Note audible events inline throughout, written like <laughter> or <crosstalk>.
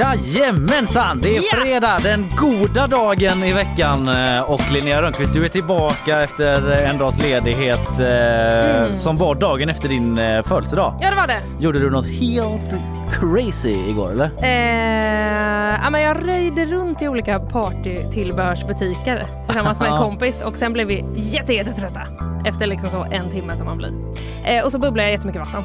Jajamensan! Det är fredag, den goda dagen i veckan. Eh, Och Linnea Rönnqvist, du är tillbaka efter en dags ledighet eh, som var dagen efter din eh, födelsedag. Ja det var det. Gjorde du något helt crazy igår eller? Eh, ja, men jag röjde runt i olika partytillbehörsbutiker tillsammans med en <laughs> kompis och sen blev vi jätte, jättetrötta efter liksom så en timme som man blir. Eh, och så bubblade jag jättemycket vatten.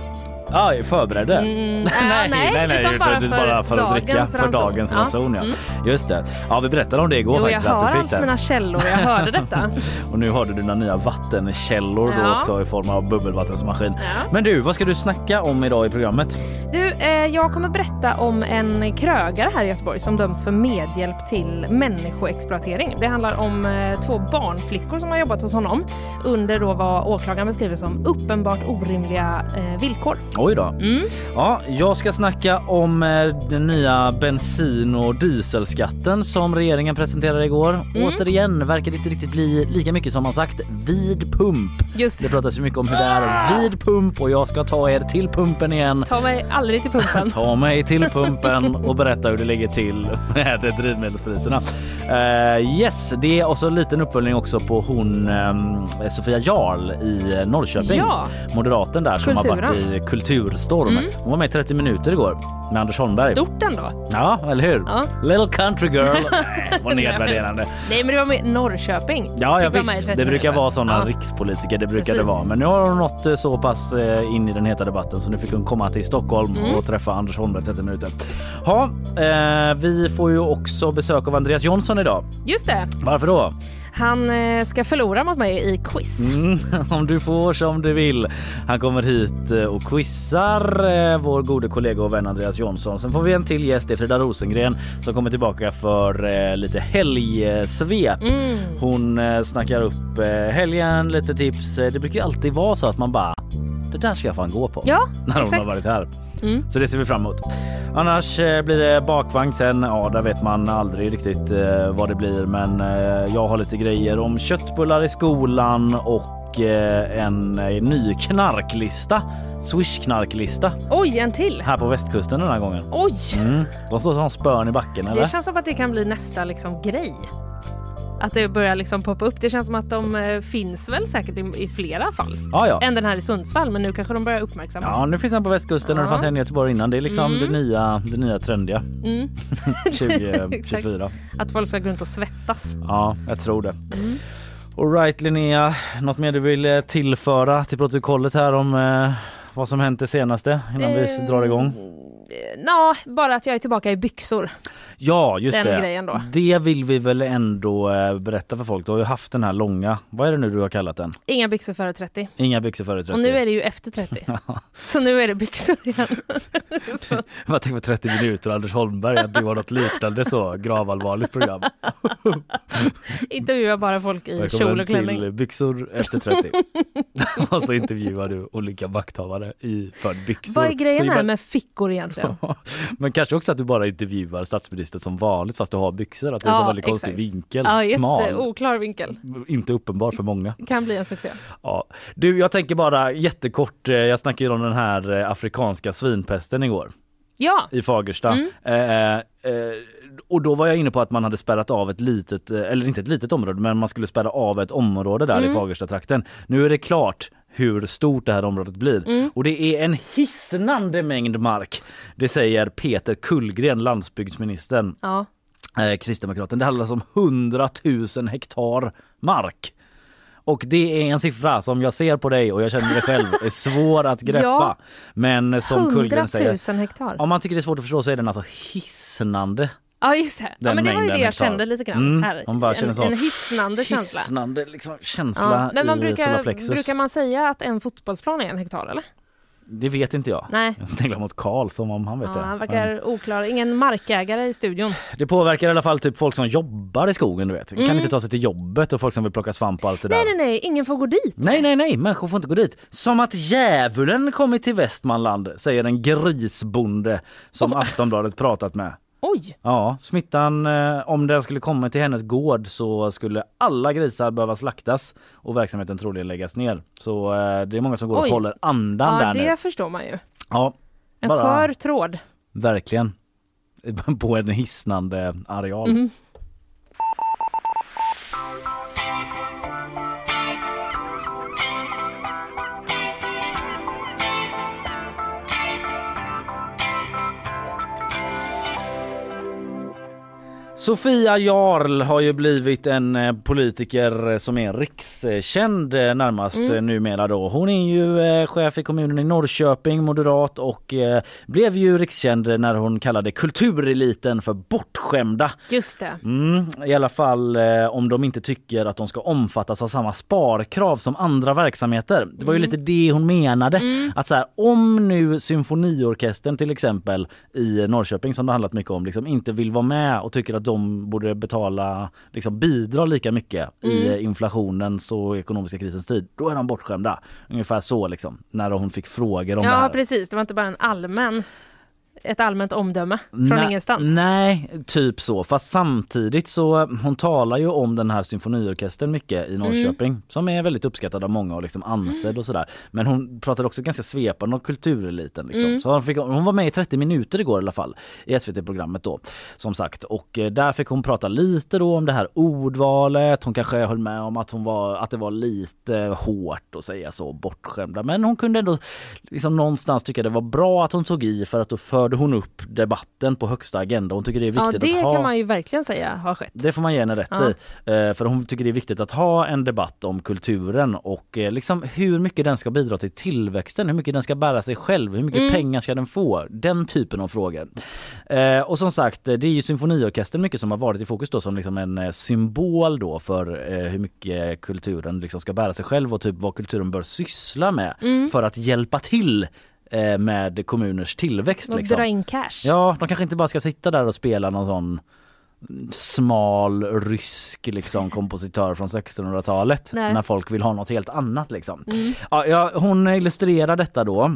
Ja, förberedde? Mm, <laughs> äh, nej, utan bara det är för bara för att dricka för dagens Ja. ranson. Ja. Mm. Just det. Ja, vi berättade om det igår Jo, jag faktiskt. hör att du fick alltså det. mina källor, jag hörde <laughs> detta. Och nu har du dina nya vattenkällor då Ja. också i form av bubbelvattensmaskin. Ja. Men du, vad ska du snacka om idag i programmet? Du, eh, jag kommer berätta om en krögare här i Göteborg som döms för medhjälp till människoexploatering. Det handlar om eh, två barnflickor som har jobbat hos honom under då vad åklagaren beskriver som uppenbart orimliga eh, villkor. Oj då. Mm. Ja, jag ska snacka om eh, den nya bensin och dieselskatten som regeringen presenterade igår. Mm. Återigen verkar det inte riktigt bli lika mycket som man sagt vid pump. Just Det pratas ju mycket om hur det är vid pump och jag ska ta er till pumpen igen. Ta mig aldrig till pumpen. <laughs> Ta mig till pumpen och berätta hur det ligger till med drivmedelspriserna. Uh, yes, det är också en liten uppföljning också på hon um, Sofia Jarl i Norrköping. Ja. Moderaten där som har varit i Kulturstorm. Mm. Hon var med i 30 minuter igår med Anders Holmberg. Stort ändå. Ja, eller hur? Ja. Little country girl. <laughs> Nej, vad nedvärderande. Nej men det var med Norrköping. Ja, ja visst. 30 Det brukar vara sådana Ja. rikspolitiker. Det brukar det vara. Men nu har hon nått eh, så pass eh, in i den heta debatten så nu fick hon komma till Stockholm Mm. och träffa Anders Holmberg 30 minuter. Ja, eh, vi får ju också besök av Andreas Jonsson idag. Just det. Varför då? Han eh, ska förlora mot mig i quiz. Mm, <laughs> om du får som du vill. Han kommer hit eh, och quizar eh, vår gode kollega och vän Andreas Jonsson. Sen får vi en till gäst, det är Frida Rosengren som kommer tillbaka för lite helgsvep. Mm. Hon snackar upp helgen, lite tips. Det brukar alltid vara så att man bara det där ska jag fan gå på. Ja, <laughs> när hon exakt. har varit här. Mm. Så det ser vi fram emot. Annars eh, blir det bakvagn sen. Ja, där vet man aldrig riktigt eh, vad det blir. Men eh, jag har lite grejer om köttbullar i skolan och en ny knarklista. Swish-knarklista Oj, en till. här på västkusten den här gången. Oj! Mm. De står som spön i backen eller? Det känns som att det kan bli nästa liksom, grej. Att det börjar liksom poppa upp. Det känns som att de eh, finns väl säkert i, i flera fall. Ja, ja. Än den här i Sundsvall, men nu kanske de börjar uppmärksammas. Ja, nu finns den på västkusten och det Ja. fanns en i Göteborg innan. Det är liksom Mm. det, nya, det nya trendiga Mm. <laughs> 2024. <laughs> Att folk ska gå runt och svettas. Ja, jag tror det. Mm. Alright Linnea, något mer du vill eh, tillföra till protokollet här om eh, vad som hänt det senaste innan vi Eh, drar igång? Ja, bara att jag är tillbaka i byxor. Ja, just den det. grejen då. Det vill vi väl ändå eh, berätta för folk. Du har ju haft den här långa, vad är det nu du har kallat den? Inga byxor före 30. Inga byxor före 30. Och nu är det ju efter 30. <laughs> Så nu är det byxor igen. <laughs> Jag tänkte på 30 minuter Anders Holmberg att du har något liknande så gravallvarligt program. <laughs> intervjuar bara folk i kjol och klänning. till byxor efter 30. och så intervjuar du olika makthavare i för byxor. Vad är grejen här med fickor egentligen? <laughs> Men kanske också att du bara intervjuar statsministern som vanligt fast du har byxor. Att det är en Ja, så väldigt konstig exakt. vinkel. Ja, Smal. jätteoklar vinkel. Inte uppenbar för många. Kan bli en succé. Ja. Du, jag tänker bara jättekort. eh, Jag snackade ju om den här eh, afrikanska svinpesten igår Ja, i Fagersta. Mm. Eh, eh, och då var jag inne på att man hade spärrat av ett litet, eh, eller inte ett litet område, men man skulle spärra av ett område där Mm. i Fagersta trakten. Nu är det klart hur stort det här området blir Mm. och det är en hisnande mängd mark. Det säger Peter Kullgren, landsbygdsministern, ja. eh, kristdemokraten. Det handlar om 100 000 hektar mark. Och det är en siffra som jag ser på dig och jag känner det själv är svår att <laughs> greppa. Ja. Men som 100 Kullgren 000 säger, hektar. om man tycker det är svårt att förstå så är den alltså hisnande. Ja just det. Ja, Den men det var ju det jag kände lite grann Mm, här. man bara känner en, så. en hisnande känsla. Hisnande liksom, känsla Ja. Men man i brukar, brukar man säga att en fotbollsplan är en hektar eller? Det vet inte jag. Nej. Jag sneglar mot Karl som om han vet Ja, det. han verkar oklar. Ingen markägare i studion. Det påverkar i alla fall typ folk som jobbar i skogen du vet. Kan Mm. inte ta sig till jobbet och folk som vill plocka svamp och allt det där. Nej, nej, nej, ingen får gå dit. Nej, nej, nej, människor får inte gå dit. Som att djävulen kommit till Västmanland, säger en grisbonde som Aftonbladet pratat med. Oj, Ja, smittan, eh, om den skulle komma till hennes gård så skulle alla grisar behöva slaktas och verksamheten troligen läggas ner. Så eh, det är många som går och Oj. håller andan ja där det nu. förstår man ju. Ja, En Bara- skör tråd. verkligen. <laughs> På en hisnande areal. Mm. Sofia Jarl har ju blivit en eh, politiker som är rikskänd eh, närmast Mm. mm. numera då. Hon är ju eh, chef i kommunen i Norrköping, moderat och eh, blev ju rikskänd när hon kallade kultureliten för bortskämda. Just det. Mm, I alla fall eh, om de inte tycker att de ska omfattas av samma sparkrav som andra verksamheter. Det var ju lite det hon menade. Att så här, om nu symfoniorkestern till exempel i Norrköping som det handlat mycket om liksom, inte vill vara med och tycker att de borde betala, liksom, bidra lika mycket i eh, inflationens och ekonomiska krisens tid. Då är de bortskämda. Ungefär så liksom när hon fick frågor om det Ja, här. precis. Det var inte bara en allmän, ett allmänt omdöme från Nej- ingenstans. Nej, typ så. Fast samtidigt så hon talar ju om den här symfoniorkestern mycket i Norrköping Mm. som är väldigt uppskattad av många och liksom ansedd och sådär. Men hon pratade också ganska svepande om kultureliten liksom. Mm. Så hon, fick, hon var med i 30 minuter igår i alla fall i SVT-programmet då som sagt och eh, där fick hon prata lite då om det här ordvalet. Hon kanske höll med om att hon var att det var lite hårt att säga så bortskämda men hon kunde ändå liksom någonstans tycka det var bra att hon tog i för att då förde hon upp debatten på högsta agenda. Hon tycker det är Ja, viktigt det att ha kan man ju verkligen säga har skett. det får man ge henne rätt Ja. i. Eh, För hon tycker det är viktigt att ha en debatt om kulturen och eh, liksom hur mycket den ska bidra till tillväxten, hur mycket den ska bära sig själv, hur mycket Mm. pengar ska den få? Den typen av frågor. Eh, Och som sagt, det är ju symfoniorkestern mycket som har varit i fokus då som liksom en symbol då för hur mycket kulturen liksom ska bära sig själv och typ vad kulturen bör syssla med Mm. för att hjälpa till eh, med kommuners tillväxt. Och Liksom. dra in cash. Ja, de kanske inte bara ska sitta där och spela någon sån smal rysk liksom kompositör från 1600-talet Nej. när folk vill ha något helt annat liksom. Mm. Ja, hon illustrerar detta då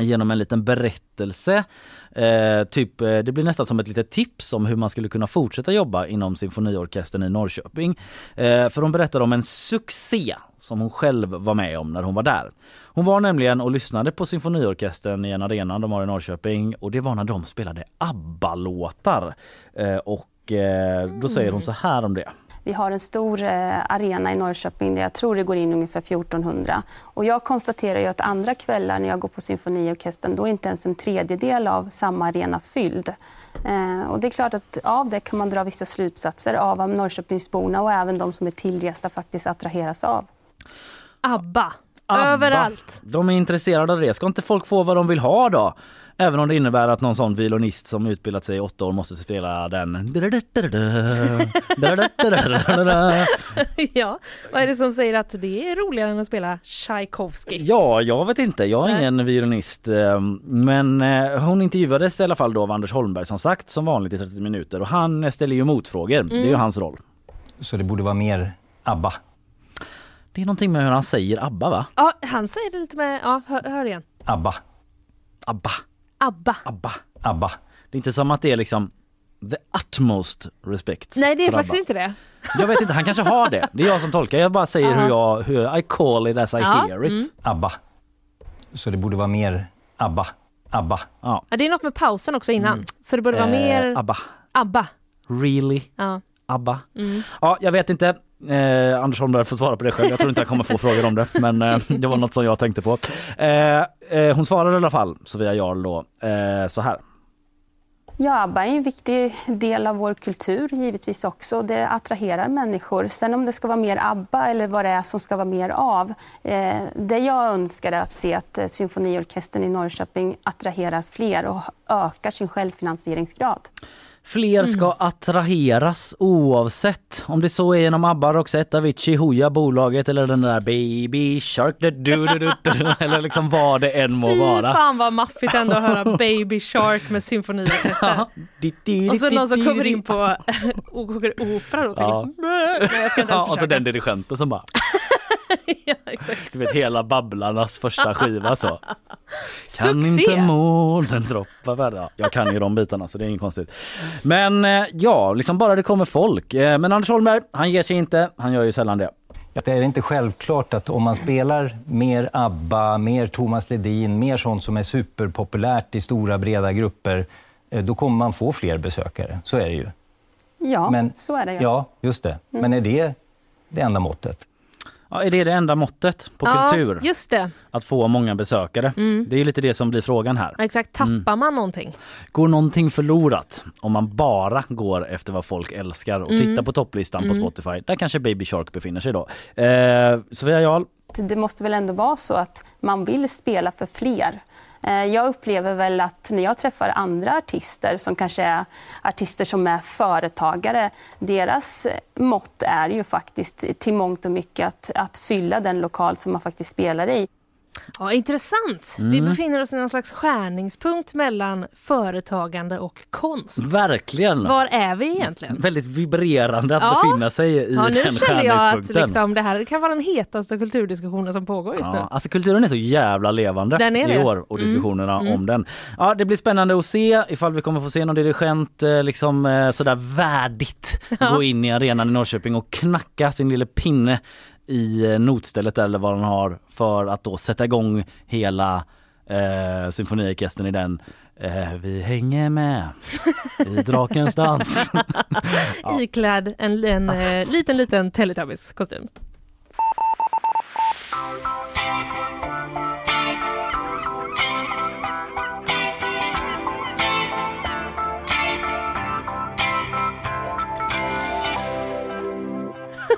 genom en liten berättelse. Eh, typ, eh, det blir nästan som ett litet tips om hur man skulle kunna fortsätta jobba inom symfoniorkestern i Norrköping. Eh, för hon berättar om en succé som hon själv var med om när hon var där. Hon var nämligen och lyssnade på symfoniorkestern i en arena de har i Norrköping och det var när de spelade ABBA-låtar. Eh, och eh, då säger hon så här om det. Vi har en stor eh, arena i Norrköping där jag tror det går in ungefär 1400. Och jag konstaterar ju att andra kvällar när jag går på symfoniorkestern då är inte ens en tredjedel av samma arena fylld. Eh, och det är klart att av det kan man dra vissa slutsatser av vad Norrköpingsborna och även de som är tillresta faktiskt attraheras av. ABBA. ABBA. Överallt. De är intresserade av det. Ska inte folk få vad de vill ha då? Även om det innebär att någon sån violinist som utbildat sig i åtta år måste spela den. <laughs> ja, vad är det som säger att det är roligare än att spela Tchaikovsky? Ja, jag vet inte. Jag är ingen violinist. eh, Men eh, hon intervjuades i alla fall då av Anders Holmberg som sagt som vanligt i 30 minuter och han ställer ju motfrågor. Det är ju hans roll. Så det borde vara mer ABBA. Det är någonting med hur han säger ABBA va? Ja, han säger det lite med, ja, hör, hör igen. ABBA. ABBA, ABBA. ABBA. ABBA. Det är inte som att det är liksom the utmost respect. Nej, det är faktiskt ABBA. inte det. Jag vet inte, han kanske har det. Det är jag som tolkar. Jag bara säger Ja. hur jag, hur I call it as I Ja, hear it. mm. ABBA. Så det borde vara mer ABBA. ABBA. Ja. Ja, det är något med pausen också innan. Så det borde vara Eh, mer ABBA. ABBA. Really? Ja. ABBA? Mm. Ja, jag vet inte. Eh, Anders Holmberg får svara på det själv. Jag tror inte jag kommer få frågor om det, men eh, det var något som jag tänkte på. Eh, eh, hon svarade i alla fall, Sofia Jarl då, eh, så här. Ja, ABBA är en viktig del av vår kultur givetvis också. Det attraherar människor. Sen om det ska vara mer ABBA eller vad det är som ska vara mer av. Eh, det jag önskar är att se att eh, symfoniorkestern i Norrköping attraherar fler och ökar sin självfinansieringsgrad. Fler ska Mm. attraheras oavsett om det så är genom ABBA, Roxette, Avicii, Hooja, bolaget eller den där Baby Shark du, du, du, du, eller liksom vad det än må Fy vara. fan vad maffigt ändå att höra Baby Shark med symfoniorkester. <laughs> Och så någon som kommer in på <laughs> och opera då. Ja. tänker, Nej jag ska inte ens Ja, och så den dirigenten som bara, <laughs> <laughs> ja, exakt. du vet hela Babblarnas första skiva så. <laughs> Kan Succé! inte månen droppa värde? Ja, jag kan ju de bitarna så det är inget konstigt. Men eh, ja, liksom bara det kommer folk. Eh, Men Anders Holmberg, han ger sig inte. Han gör ju sällan det. Att det är inte självklart att om man spelar mer ABBA, mer Thomas Ledin, mer sånt som är superpopulärt i stora breda grupper, eh, då kommer man få fler besökare. Så är det ju. Ja, Men- så är det ju. Ja, just det. Men är det det enda måttet? Ja, är det det enda måttet på Ja, kultur? just det. Att få många besökare? Mm. Det är lite det som blir frågan här. Exakt, tappar man någonting? Går någonting förlorat om man bara går efter vad folk älskar och Mm. tittar på topplistan på Spotify? Där kanske Baby Shark befinner sig då. Eh, Sofia Jarl, Det måste väl ändå vara så att man vill spela för fler. Eh, jag upplever väl att när jag träffar andra artister som kanske är artister som är företagare, deras mått är ju faktiskt till mångt och mycket att, att fylla den lokal som man faktiskt spelar i. Ja, intressant. Vi Mm. befinner oss i någon slags skärningspunkt mellan företagande och konst. verkligen! Var är vi egentligen? Väldigt vibrerande att Ja. befinna sig i Ja, nu den känner jag att skärningspunkten. liksom, det här kan vara den hetaste kulturdiskussionen som pågår just Ja, nu. alltså kulturen är så jävla levande Den är i det. år och Mm. diskussionerna Mm. om den. Ja, det blir spännande att se ifall vi kommer få se någon dirigent eh, liksom eh, sådär värdigt <laughs> gå in i arenan i Norrköping och knacka sin lille pinne i eh, notstället eller vad den har för att då sätta igång hela eh, symfoniorkestern i den. Eh, vi hänger med i Drakens dans. <laughs> <laughs> Ja. Iklädd en, en eh, liten, liten Teletubbies-kostym.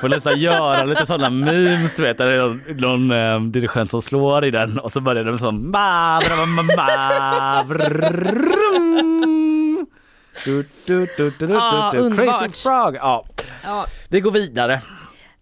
Får nästan göra lite sådana memes du vet, där det är någon, någon eh, dirigent som slår i den och så börjar med sån ma, bra, ma, ma, du, du, du, du, du, du, du. Crazy. Frog. Ja, Ja, vi går vidare.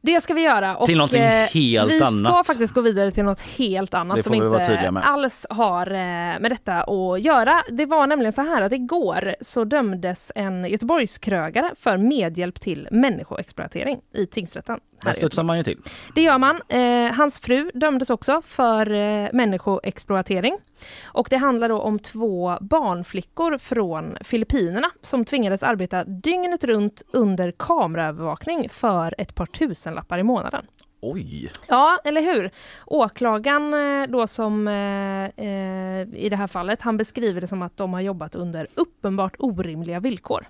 Det ska vi göra. Och, Till någonting eh, helt vi ska annat. faktiskt gå vidare till något helt annat som vi inte alls har eh, med detta att göra. Det var nämligen så här att igår så dömdes en Göteborgskrögare för medhjälp till människoexploatering i tingsrätten. Här studsar man ju till. Det gör man. Eh, hans fru dömdes också för eh, människoexploatering. Och det handlar då om två barnflickor från Filippinerna som tvingades arbeta dygnet runt under kameraövervakning för ett par tusenlappar i månaden. Oj! Ja, eller hur? Åklagaren eh, då som eh, eh, i det här fallet, han beskriver det som att de har jobbat under uppenbart orimliga villkor.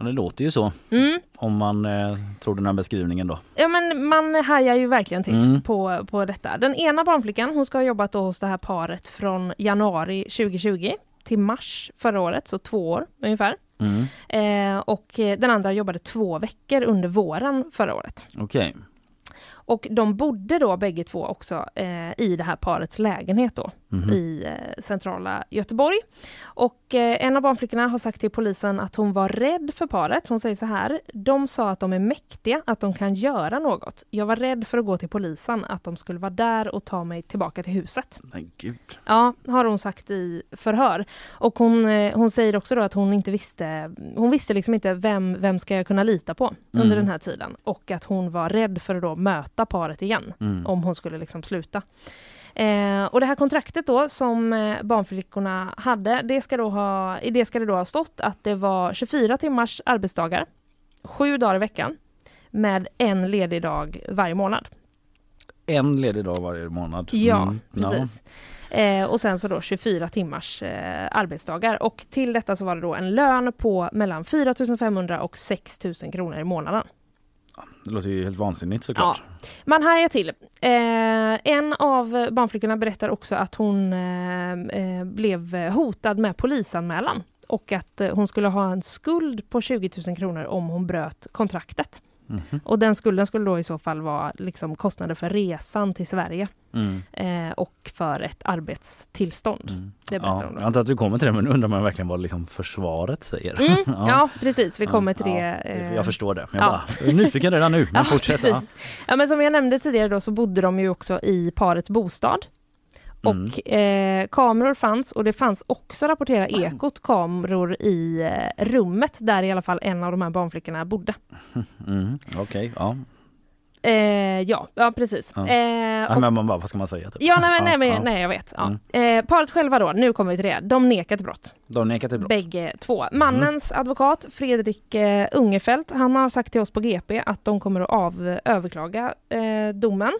Ja, det låter ju så Mm. om man eh, tror den här beskrivningen då. Ja men man hajar ju verkligen till Mm. på, på detta. Den ena barnflickan hon ska ha jobbat då hos det här paret från januari 2020 till mars förra året, så två år ungefär. Mm. Eh, och eh, den andra jobbade två veckor under våren förra året. Okej. Och de bodde då bägge två också eh, i det här parets lägenhet då Mhm. i eh, centrala Göteborg. Och eh, en av barnflickorna har sagt till polisen att hon var rädd för paret. Hon säger så här. De sa att de är mäktiga, att de kan göra något. Jag var rädd för att gå till polisen, att de skulle vara där och ta mig tillbaka till huset. Men gud. Ja, har hon sagt i förhör. Och hon, eh, hon säger också då att hon inte visste, hon visste liksom inte vem, vem ska jag kunna lita på under Mm. den här tiden. Och att hon var rädd för att då möta paret igen Mm. om hon skulle liksom sluta. Eh, och det här kontraktet då som eh, barnflickorna hade, det ska då ha, i det ska det då ha stått att det var 24 timmars arbetsdagar, sju dagar i veckan, med en ledig dag varje månad. En ledig dag varje månad. Ja, Mm. precis. Eh, och sen så då 24 timmars eh, arbetsdagar. Och till detta så var det då en lön på mellan 4 500 och 6 000 kronor i månaden. Det låter ju helt vansinnigt såklart. Man hajar till. Eh, en av barnflickorna berättar också att hon eh, eh blev hotad med polisanmälan och att eh, hon skulle ha en skuld på 20 000 kronor om hon bröt kontraktet. Mhm. Och den skulden skulle då i så fall vara liksom kostnader för resan till Sverige Mm. eh, och för ett arbetstillstånd. Mm. Det Ja, jag antar att du kommer till det men nu undrar man verkligen vad liksom försvaret säger. Mm, <laughs> ja. precis, vi kommer till Ja, det. eh, Jag förstår det. Jag ja. bara, är nyfiken redan nu. Men <laughs> Ja, fortsätt. Ja. Ja, men som jag nämnde tidigare då så bodde de ju också i parets bostad. Mm. Och eh, kameror fanns och det fanns också, rapporterar Ekot, kameror i eh, rummet där i alla fall en av de här barnflickorna bodde. <laughs> Mm. Okej, ja. Eh, ja, ja precis. Ja. Eh, och, men man bara, vad ska man säga? Typ? ja, nej, nej, ja. nej, jag vet. Ja. Mm. Eh, paret själva då, nu kommer vi till det, de nekar till brott. De nekar till brott. Mm. Bägge två. Mannens advokat Fredrik eh, Ungefelt, han har sagt till oss på GP att de kommer att av, överklaga eh, domen.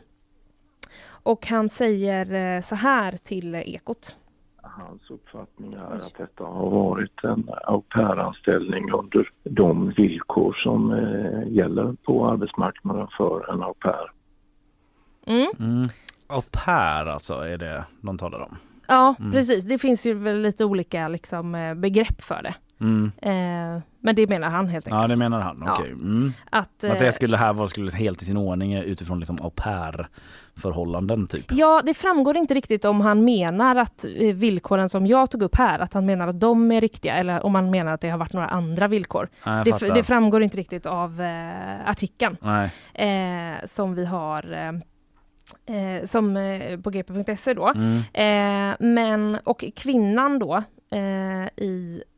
Och han säger eh, så här till Ekot. Hans uppfattning är att detta har varit en au pair-anställning under de villkor som eh, gäller på arbetsmarknaden för en au pair. Mm. Mm. Au pair alltså är det de talar om. Ja, Mm. precis. Det finns ju väl lite olika liksom, eh, begrepp för det. Mm. Eh, men det menar han helt enkelt. Ja det menar han. Ja. Okej. Mm. att, Att eh, det skulle här vara skulle helt i sin ordning utifrån liksom au pair förhållanden typ. Ja, det framgår inte riktigt om han menar att eh, villkoren som jag tog upp här, att han menar att de är riktiga eller om han menar att det har varit några andra villkor. Nej, Det, det framgår inte riktigt av eh, artikeln eh, som vi har eh, eh, som eh, på gp.se då. Mm. Eh, men, och kvinnan då eh, i eh,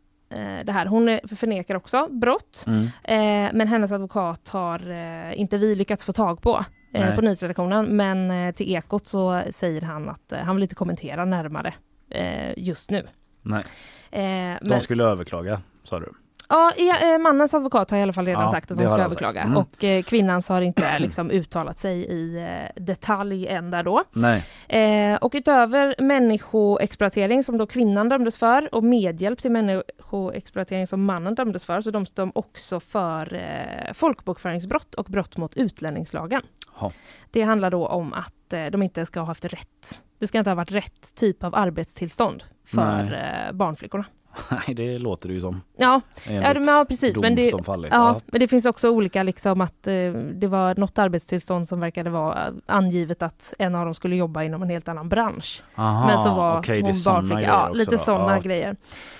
det här, hon eh, förnekar också brott. Mm. Eh, men hennes advokat har eh, inte vi lyckats få tag på eh, Nej. på nyhetsredaktionen. Men eh, till Ekot så säger han att eh, han vill inte kommentera närmare eh, just nu. Nej. Eh, De men, skulle överklaga sa du. Ja, eh, mannens advokat har i alla fall redan Ja, sagt att de ska överklaga. Mm. Och eh, kvinnans har inte liksom uttalat sig i eh, detalj än där då. Nej. Eh, och utöver människoexploatering som då kvinnan dömdes för och medhjälp till människoexploatering som mannen dömdes för så döms de också för eh, folkbokföringsbrott och brott mot utlänningslagen. Ja. Det handlar då om att eh, de inte ska ha haft rätt. Det ska inte ha varit rätt typ av arbetstillstånd för eh, barnflickorna. <laughs> Nej det låter det ju som. Ja, ja, men, ja precis. Men det, fallit. Ja, men det finns också olika liksom att eh, det var något arbetstillstånd som verkade vara angivet att en av dem skulle jobba inom en helt annan bransch. Aha, men så var är hon barnflicka. Ja, lite sådana Ja. grejer.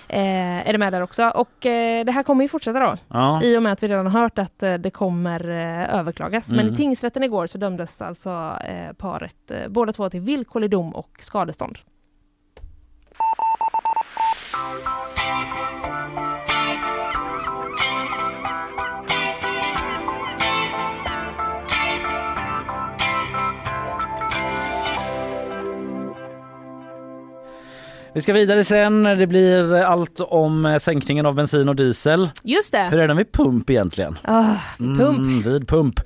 Eh, är det med där också. Och eh, det här kommer ju fortsätta då. Ja. I och med att vi redan har hört att eh, det kommer eh, överklagas. Men Mm. i tingsrätten igår så dömdes alltså eh, paret båda två till villkorlig dom och skadestånd. Vi ska vidare sen. Det blir allt om sänkningen av bensin och diesel. Just det! Hur är den vid pump egentligen? Ah, pump. Mm, vid pump.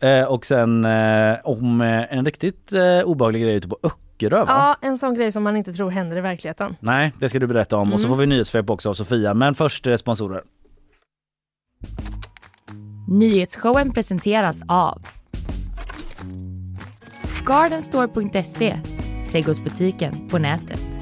Eh, och sen eh, om eh, en riktigt eh, obehaglig grej ute på Öckerö va? Ja, en sån grej som man inte tror händer i verkligheten. Nej, det ska du berätta om. Och så Mm. får vi nyhetssvep också av Sofia. Men först eh, sponsorer. Nyhetsshowen presenteras av Gardenstore.se, trädgårdsbutiken på nätet.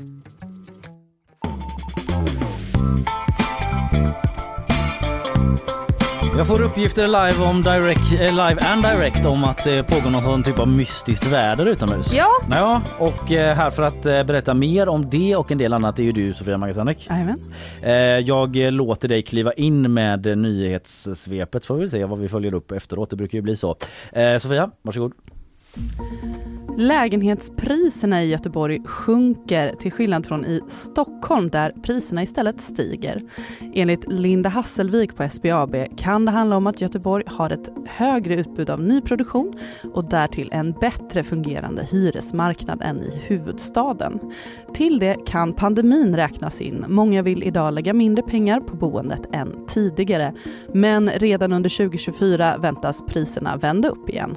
Jag får uppgifter live, om direct, eh, live and direct om att det pågår någon sån typ av mystiskt väder utomhus. Ja, Ja, och eh, här för att eh, berätta mer om det och en del annat är ju du Sofia Magasanek. Jajamän. Eh, Jag eh, låter dig kliva in med eh, nyhetssvepet så får vi se vad vi följer upp efteråt. Det brukar ju bli så. Eh, Sofia, varsågod. Lägenhetspriserna i Göteborg sjunker till skillnad från i Stockholm där priserna istället stiger. Enligt Linda Hasselvik på SBAB kan det handla om att Göteborg har ett högre utbud av nyproduktion och därtill en bättre fungerande hyresmarknad än i huvudstaden. Till det kan pandemin räknas in. Många vill idag lägga mindre pengar på boendet än tidigare. Men redan under 2024 väntas priserna vända upp igen.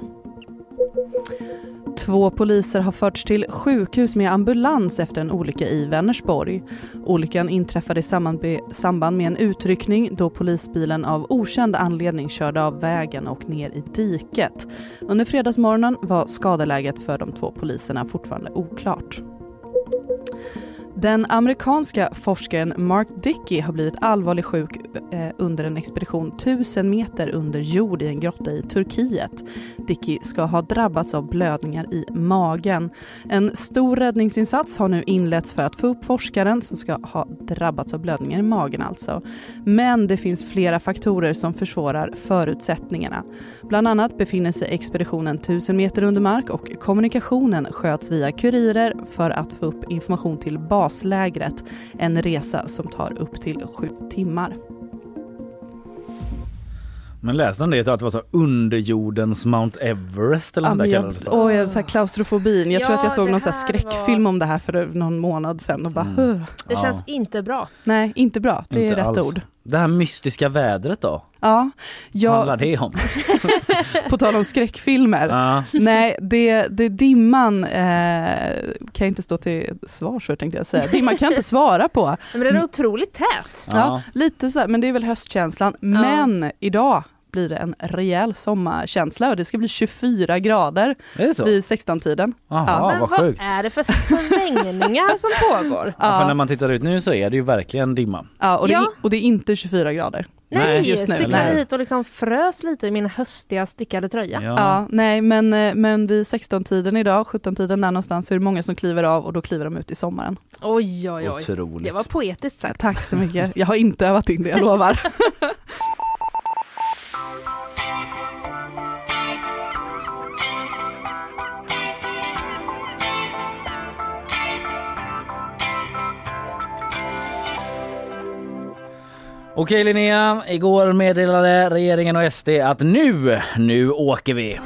Två poliser har förts till sjukhus med ambulans efter en olycka i Vänersborg. Olyckan inträffade i samband med en utryckning då polisbilen av okänd anledning körde av vägen och ner i diket. Under fredagsmorgonen var skadeläget för de två poliserna fortfarande oklart. Den amerikanska forskaren Mark Dickey har blivit allvarligt sjuk eh, under en expedition 1000 meter under jord i en grotta i Turkiet. Dickey ska ha drabbats av blödningar i magen. En stor räddningsinsats har nu inletts för att få upp forskaren som ska ha drabbats av blödningar i magen alltså. Men det finns flera faktorer som försvårar förutsättningarna. Bland annat befinner sig expeditionen 1000 meter under mark och kommunikationen sköts via kurirer för att få upp information till bas baslägret. En resa som tar upp till sju timmar. Men läste om det att det var så underjordens Mount Everest eller ja, där jag, åh, jag, så här klaustrofobin. Jag ja, tror att jag såg någon så skräckfilm var... om det här för någon månad sedan och bara mm. Det ja. känns inte bra. Nej, inte bra. Det inte är rätt alls. ord. Det här mystiska vädret då? Ja. Jag... Vad handlar det om? <laughs> på tal om skräckfilmer. Ja. Nej, det, det dimman eh, kan jag inte stå till svars för tänkte jag säga. Dimman kan jag inte svara på. Men den är otroligt tät. Ja, ja lite så, men det är väl höstkänslan. Ja. Men idag blir det en rejäl sommarkänsla och det ska bli 24 grader vid 16-tiden. Ja. Men vad, vad sjukt. är det för svängningar som pågår? Ja. för när man tittar ut nu så är det ju verkligen dimma. Ja, och, det, ja. och det är inte 24 grader. Nej, just nu. cyklade hit och liksom frös lite i min höstiga stickade tröja. Ja, ja nej men, eh, men vid 16-tiden idag, 17-tiden där någonstans, så är det många som kliver av och då kliver de ut i sommaren. Oj, oj, oj. Otroligt. Det var poetiskt sagt. Tack så mycket. Jag har inte övat in det, jag lovar. <laughs> Okej Linnea, igår meddelade regeringen och SD att nu, nu åker vi.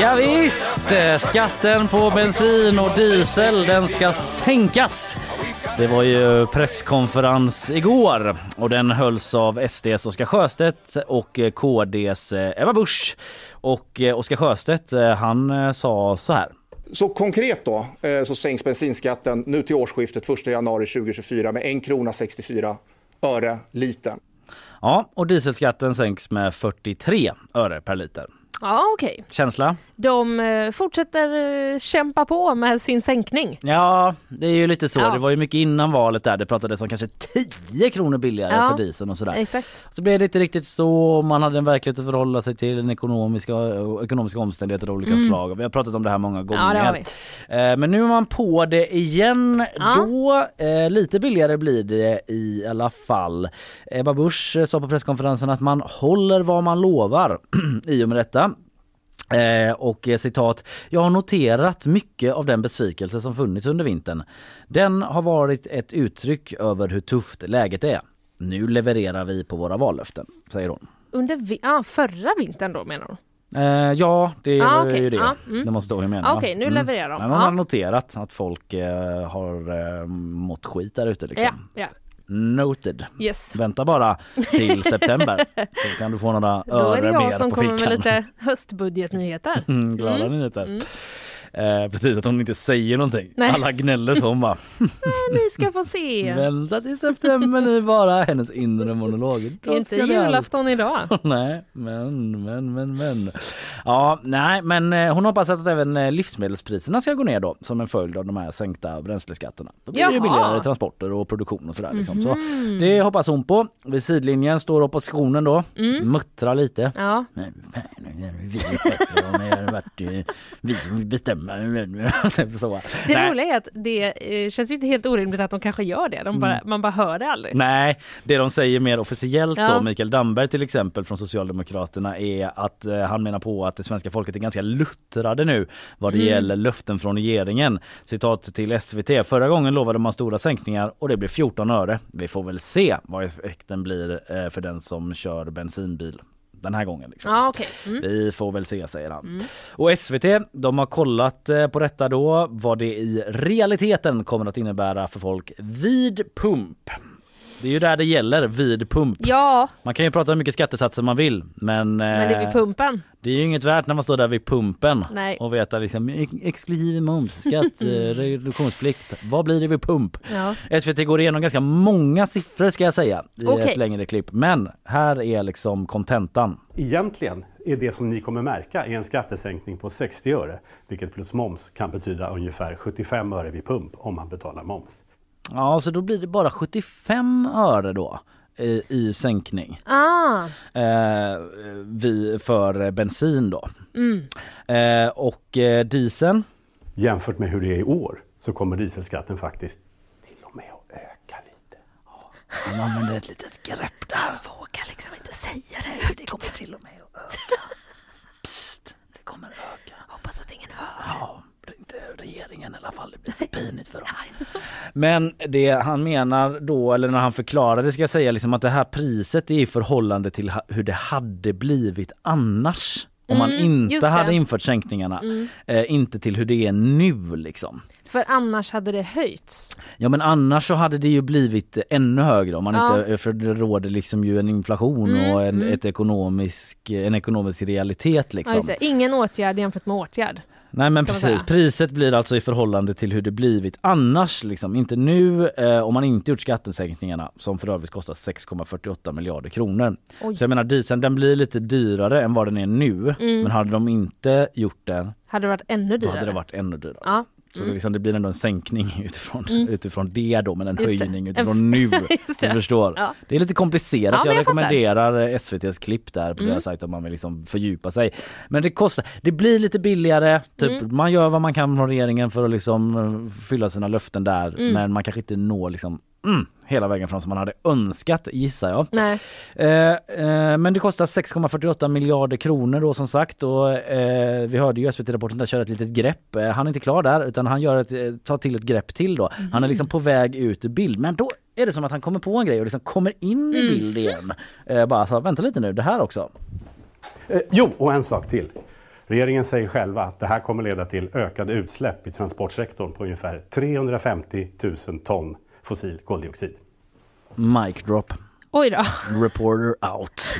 Ja, visst, skatten på bensin och diesel den ska sänkas. Det var ju presskonferens igår och den hölls av SDs Oskar Sjöstedt och KDs eh, Ebba Busch. Och eh, Oskar Sjöstedt eh, han sa så här. Så konkret då eh, så sänks bensinskatten nu till årsskiftet 1 januari 2024 med 1 krona 64 öre litern. Ja, och dieselskatten sänks med 43 öre per liter. Ja, okej. Okay. Känsla? De eh, fortsätter eh, kämpa på med sin sänkning. Ja, det är ju lite så. Ja. Det var ju mycket innan valet där det pratades om kanske 10 kronor billigare ja, för dieseln och sådär. Exakt. Så blev det inte riktigt så. Man hade en verklighet att förhålla sig till, en ekonomiska, ekonomiska omständigheter av olika mm. slag. Vi har pratat om det här många gånger. Ja, eh, Men nu är man på det igen. Då, lite billigare blir det i alla fall. Ebba Busch sa på presskonferensen att man håller vad man lovar <clears throat> i och med detta. Eh, och eh, citat, jag har noterat mycket av den besvikelse som funnits under vintern. Den har varit ett uttryck över hur tufft läget är. Nu levererar vi på våra vallöften, säger hon. Under vi ah, förra vintern då menar hon? Eh, ja, det ah, okay. är ju det. Ah, mm. Det måste hon mena. Ah, okay, nu mm. levererar de. Men hon har noterat att folk eh, har eh, mått skit där ute liksom. Ja, ja. Noted. Yes. Vänta bara till <laughs> september så kan du få några öre mer på fickan. Då är det jag som kommer med lite höstbudgetnyheter. Mm, glada mm. nyheter. Mm. Eh, precis, att hon inte säger någonting. Nej. Alla gnäller så hon bara <laughs> Ni ska få se. Vänta till september ni bara. Hennes inre monolog. Inte julafton idag. <laughs> nej, men, men, men, men. Ja, nej, men eh, hon hoppas att även eh, livsmedelspriserna ska gå ner då som en följd av de här sänkta bränsleskatterna. Då blir det billigare transporter och produktion och sådär. Liksom. Så mhm. det hoppas hon på. Vid sidlinjen står oppositionen då, mm. muttrar lite. Ja. Vi är bättre, vi bestämmer <laughs> Typ så. Det Nej. roliga är att det eh, känns ju inte helt orimligt att de kanske gör det. De bara, mm. Man bara hör det aldrig. Nej, det de säger mer officiellt ja. då, Mikael Damberg till exempel från Socialdemokraterna är att eh, han menar på att det svenska folket är ganska luttrade nu vad det mm. gäller löften från regeringen. Citat till SVT. Förra gången lovade man stora sänkningar och det blev 14 öre. Vi får väl se vad effekten blir eh, för den som kör bensinbil den här gången. Liksom. Ah, okay. mm. Vi får väl se säger han. Mm. Och SVT de har kollat eh, på detta då vad det i realiteten kommer att innebära för folk vid pump. Det är ju där det gäller, vid pump. Ja, Man kan ju prata hur mycket skattesatser man vill men, men det är vid eh, pumpen. det är ju inget värt när man står där vid pumpen Nej. och vet att liksom ex- exklusiv moms, skatt, <laughs> eh, reduktionsplikt. Vad blir det vid pump? Ja. SVT går igenom ganska många siffror ska jag säga i Okej. ett längre klipp. Men här är liksom kontentan. Egentligen är det som ni kommer märka är en skattesänkning på 60 öre, vilket plus moms kan betyda ungefär 75 öre vid pump om man betalar moms. Ja, så då blir det bara 75 öre då i, i sänkning Ah, eh, vi, för bensin då. mm. Eh, och eh, dieseln Jämfört med hur det är i år så kommer dieselskatten faktiskt till och med att öka lite. Man använder ett litet grepp där. Vågar liksom inte säga det. Det kommer till och med att öka. <laughs> Psst, det kommer att öka. Hoppas att ingen hör. Ja, regeringen i alla fall. Det blir så <laughs> pinigt för dem. Men det han menar då, eller när han förklarar det ska jag säga liksom att det här priset är i förhållande till hur det hade blivit annars. Om man Mm, inte hade infört sänkningarna. Mm. Eh, inte till hur det är nu liksom. För annars hade det höjts. Ja men annars så hade det ju blivit ännu högre om man Ja. inte, för det råder liksom ju en inflation Mm, och en, mm. ekonomisk, en ekonomisk realitet Ja, liksom. det. Ingen åtgärd jämfört med åtgärd. Nej men precis, säga. priset blir alltså i förhållande till hur det blivit annars liksom. Inte nu eh, om man inte gjort skattesänkningarna som för övrigt kostar 6,48 miljarder kronor. Oj. Så jag menar dieseln den blir lite dyrare än vad den är nu. Mm. Men hade de inte gjort det Hade det varit ännu då dyrare? hade det varit ännu dyrare. Ja. Så det, Mm. liksom, det blir ändå en sänkning <laughs> utifrån, Mm. utifrån det då men en Just det. höjning En- utifrån nu. <laughs> Du det. förstår. Ja. Det är lite komplicerat. Ja, jag jag rekommenderar eh, SVTs klipp där på Mm. deras sajt om man vill liksom fördjupa sig. Men det kostar, det blir lite billigare. Typ, Mm. Man gör vad man kan från regeringen för att liksom eh, fylla sina löften där Mm. men man kanske inte når liksom mm, hela vägen fram som man hade önskat gissar jag. Nej. Eh, eh, men det kostar 6,48 miljarder kronor då som sagt och eh, vi hörde ju SVT-rapporten där köra ett litet grepp. Eh, han är inte klar där utan han gör ett, eh, tar till ett grepp till då. Han är liksom på väg ut ur bild men då är det som att han kommer på en grej och liksom kommer in i Mm. bild igen. Eh, bara så vänta lite nu, det här också. Eh, jo, och en sak till. Regeringen säger själva att det här kommer leda till ökade utsläpp i transportsektorn på ungefär 350 000 ton fossil koldioxid. Mic drop. Oj då. Reporter out.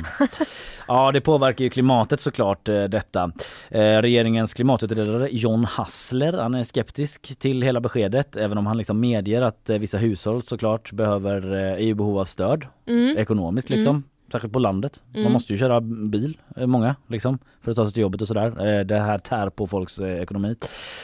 Ja, det påverkar ju klimatet såklart eh, detta. Eh, regeringens klimatutredare John Hassler, han är skeptisk till hela beskedet även om han liksom medger att eh, vissa hushåll såklart behöver, eh, är i behov av stöd Mm. ekonomiskt liksom. Särskilt på landet. Man Mm. måste ju köra bil, eh, många liksom, för att ta sig till jobbet och sådär. Eh, Det här tär på folks eh, ekonomi.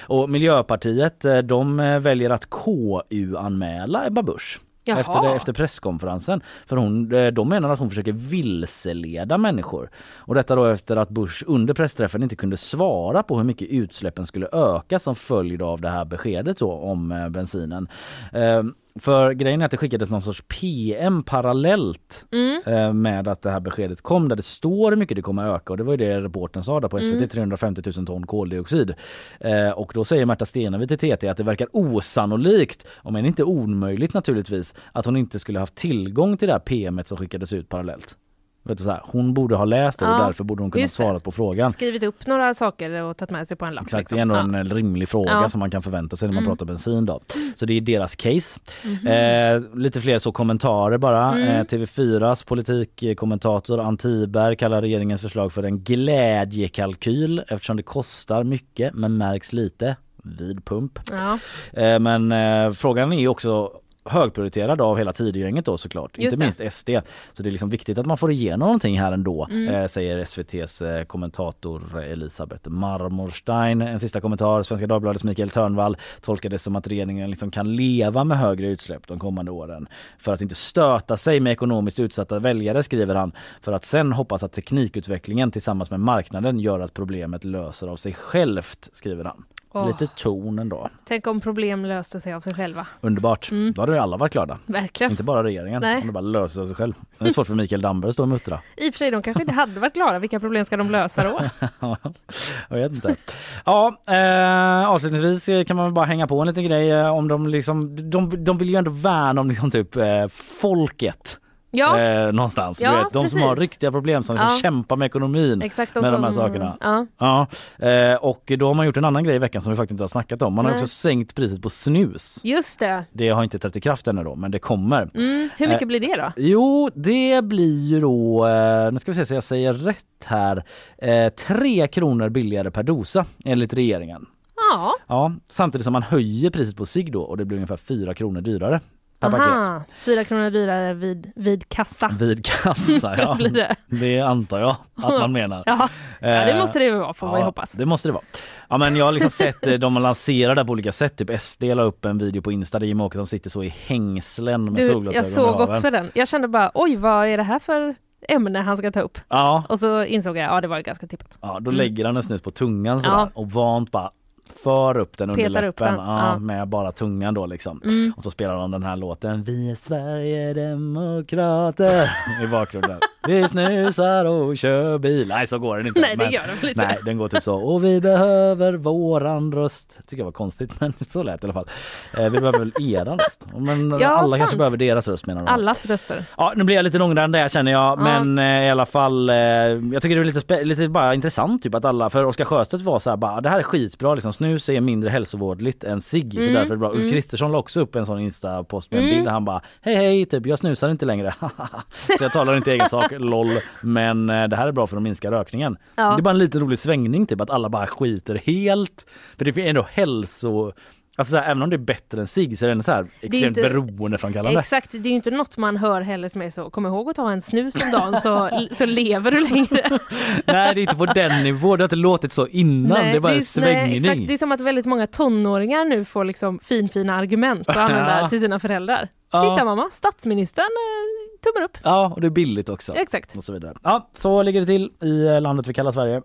Och Miljöpartiet, de väljer att KU-anmäla Ebba Busch. Jaha. Efter, det, efter presskonferensen. För hon, de menar att hon försöker vilseleda människor. Och detta då efter att Bush under pressträffen inte kunde svara på hur mycket utsläppen skulle öka som följd av det här beskedet då om bensinen. Eh, för grejen är att det skickades någon sorts PM parallellt Mm. eh, med att det här beskedet kom där det står hur mycket det kommer öka och det var ju det reporten sa där på SVT, Mm. 350 000 ton koldioxid. Eh, och då säger Märta Stenevi till TT att det verkar osannolikt, om än inte omöjligt naturligtvis, att hon inte skulle haft tillgång till det här PMet som skickades ut parallellt. Vet du, så här, hon borde ha läst det och Ja, därför borde hon kunna svara på frågan. Skrivit upp några saker och tagit med sig på en lapp. Exakt, liksom. det är ändå Ja. en eh, rimlig fråga Ja. som man kan förvänta sig när man Mm. pratar bensin då. Så det är deras case. Mhm. Eh, lite fler så kommentarer bara. Mm. Eh, TV4s politikkommentator Antiberg kallar regeringens förslag för en glädjekalkyl eftersom det kostar mycket men märks lite vid pump. Ja. Eh, men eh, frågan är också högprioriterad av hela Tidögänget då såklart, Just inte det. minst SD. Så det är liksom viktigt att man får igenom någonting här ändå, Mm. eh, säger SVTs eh, kommentator Elisabeth Marmorstein. En sista kommentar, Svenska Dagbladets Mikael Törnvall tolkar det som att regeringen liksom kan leva med högre utsläpp de kommande åren för att inte stöta sig med ekonomiskt utsatta väljare skriver han för att sen hoppas att teknikutvecklingen tillsammans med marknaden gör att problemet löser av sig självt skriver han. Åh. Lite ton ändå. Tänk om problem löste sig av sig själva. Underbart. Mm. Då hade ju alla varit glada. Verkligen. Inte bara regeringen. Nej. Om det bara löser sig av sig själv. Det är svårt för Mikael Damberg att stå och muttra. I och för sig, de kanske inte hade varit glada. Vilka problem ska de <laughs> lösa då? Jag vet inte. Ja, eh, avslutningsvis kan man bara hänga på en liten grej eh, om de liksom, de, de vill ju ändå värna om liksom typ eh, folket. Ja. eh, någonstans. Ja, du vet, de som har precis. riktiga problem som liksom Ja. kämpar med ekonomin. Exakt, med de här som- sakerna. Ja. Ja, eh, och då har man gjort en annan grej i veckan som vi faktiskt inte har snackat om. Man har Nej. också sänkt priset på snus. Just det. Det har inte trätt i kraft ännu då, men det kommer. Mm. Hur mycket Eh, blir det då? Jo, det blir ju då, eh, nu ska vi se så jag säger rätt här, eh, 3 kronor billigare per dosa enligt regeringen. Ja. Ja, samtidigt som man höjer priset på cigg då och det blir ungefär 4 kronor dyrare per paket. Aha. Fyra kronor dyrare vid, vid kassa. Vid kassa, ja. <laughs> Blir det? det antar jag att man menar. Ja. ja, det Eh, måste det vara får ja, hoppas. Det måste det vara. Ja men jag har liksom <laughs> sett eh, de lanserar det på olika sätt. Typ SD la upp en video på Insta där Jimmie Åkesson sitter så i hängslen med Du, solglasögon jag såg också den. Jag kände bara oj vad är det här för ämne han ska ta upp? Ja, Och så insåg jag ja det var ganska tippat. ja då lägger han en snus på tungan sådär Ja. och vant bara för upp den under Petar läppen den, ja, med bara tungan då liksom. Mm. Och så spelar han den här låten Vi är Sverigedemokrater i bakgrunden. Vi snusar och kör bil. Nej så går den inte. Nej det men- gör den inte. Nej, den går typ så. Och vi behöver våran röst. Tycker jag var konstigt, men <laughs> så lät det i alla fall. Eh, vi behöver väl eran röst. Men Ja, alla sant. kanske behöver deras röst menar de. Allas röster. Ja, nu blir jag lite långrandig där känner jag, Ja. men eh, i alla fall. Eh, jag tycker det är lite, lite bara intressant typ att alla, för Oskar Sjöstedt var så här bara, det här är skitbra liksom, snus är mindre hälsovådligt än cigg så Mm, därför är det bra. Ulf mm. Kristersson la också upp en sån Insta-post med en Mm. bild där han bara, hej hej typ, jag snusar inte längre. <laughs> så jag talar inte egen sak, <laughs> LOL, men eh, det här är bra för att minska rökningen. Ja. Det är bara en lite rolig svängning typ att alla bara skiter helt, för det är ändå hälso Alltså så här, även om det är bättre än cigg så är det ändå så här extremt inte- beroendeframkallande. Exakt, det är ju inte något man hör heller som är så, kom ihåg att ta en snus om dagen så, <laughs> så lever du längre. <laughs> Nej det är inte på den nivån, det har inte låtit så innan, det är bara en nej, svängning. exakt, det är som att väldigt många tonåringar nu får liksom finfina argument att använda <laughs> Ja. till sina föräldrar. Ja. Titta mamma, statsministern eh, tummar upp. Ja och det är billigt också. Exakt. Och så vidare. Ja så ligger det till i eh, landet vi kallar Sverige.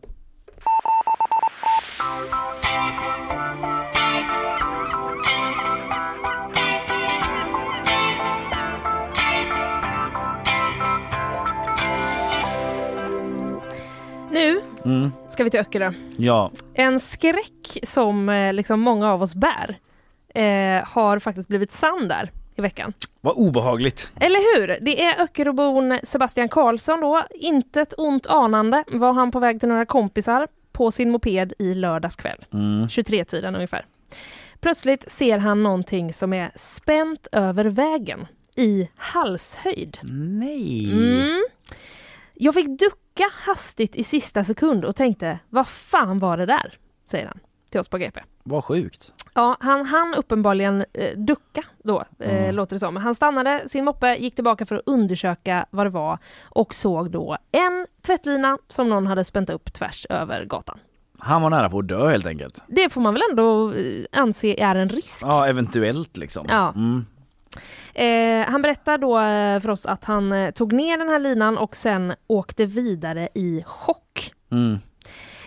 Mm. ska vi till Öckerö. Ja, En skräck som eh, liksom många av oss bär eh, har faktiskt blivit sann där i veckan. vad obehagligt. Eller hur? Det är Öckeröbon Sebastian Karlsson då. Inte ett ont anande var han på väg till några kompisar på sin moped i lördags kväll. Mm. 23-tiden ungefär. Plötsligt ser han någonting som är spänt över vägen i halshöjd. Nej. Mm. Jag fick ducka hastigt i sista sekund och tänkte, vad fan var det där? Säger han till oss på GP. Vad sjukt. Ja, han hann uppenbarligen eh, ducka då, eh, Mm. låter det som. Han stannade sin moppe, gick tillbaka för att undersöka vad det var och såg då en tvättlina som någon hade spänt upp tvärs över gatan. Han var nära på att dö helt enkelt. Det får man väl ändå eh, anse är en risk. Ja eventuellt liksom. Ja. Mm. Eh, han berättar då eh, för oss att han eh, tog ner den här linan och sen åkte vidare i chock. Mm.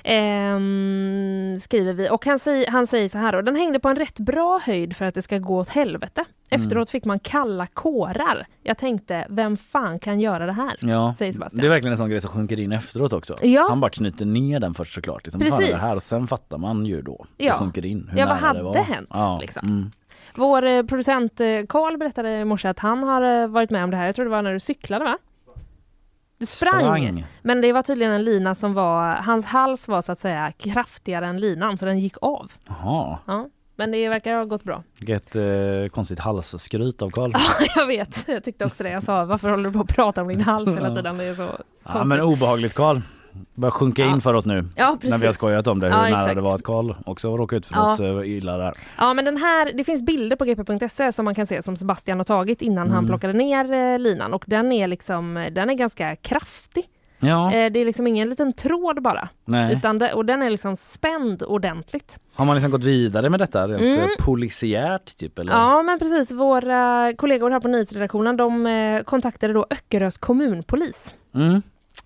Ehm, skriver vi. Och han, säger, han säger så här då, den hängde på en rätt bra höjd för att det ska gå åt helvete. Efteråt fick man kalla kårar. Jag tänkte, vem fan kan göra det här? Ja, Säger Sebastian. det är verkligen en sån grej som sjunker in efteråt också. Ja. Han bara knyter ner den först såklart. Liksom, Precis. Det här, och sen fattar man ju då. Ja. Det sjunker in. Hur Ja, vad nära det hade var. hänt, Ja. liksom? Mm. Vår eh, producent eh, Karl berättade i morse att han har eh, varit med om det här. Jag tror det var när du cyklade va? Du sprang. Sprang. Men det var tydligen en lina som var, hans hals var så att säga kraftigare än linan så den gick av. Jaha, Ja. Men det verkar ha gått bra. vilket eh, konstigt halsskryt av Karl. <laughs> jag vet, jag tyckte också det. Jag sa varför håller du på att prata om din hals hela <laughs> tiden? Det är så Ja konstigt. men obehagligt Karl. Börjar sjunka in Ja. för oss nu. Ja, När vi har skojat om det, hur Ja, nära exakt. det var att Karl också råkade ut för Ja. något eh, illa där. Ja men den här, det finns bilder på gp.se som man kan se som Sebastian har tagit innan han Mm. plockade ner eh, linan och den är liksom, den är ganska kraftig. Ja, Eh, det är liksom ingen liten tråd bara. nej. Utan det, och den är liksom spänd ordentligt. Har man liksom gått vidare med detta rent Mm. polisiärt typ eller? Ja men precis, våra kollegor här på nyhetsredaktionen de kontaktade då Öckerös kommunpolis. Mm.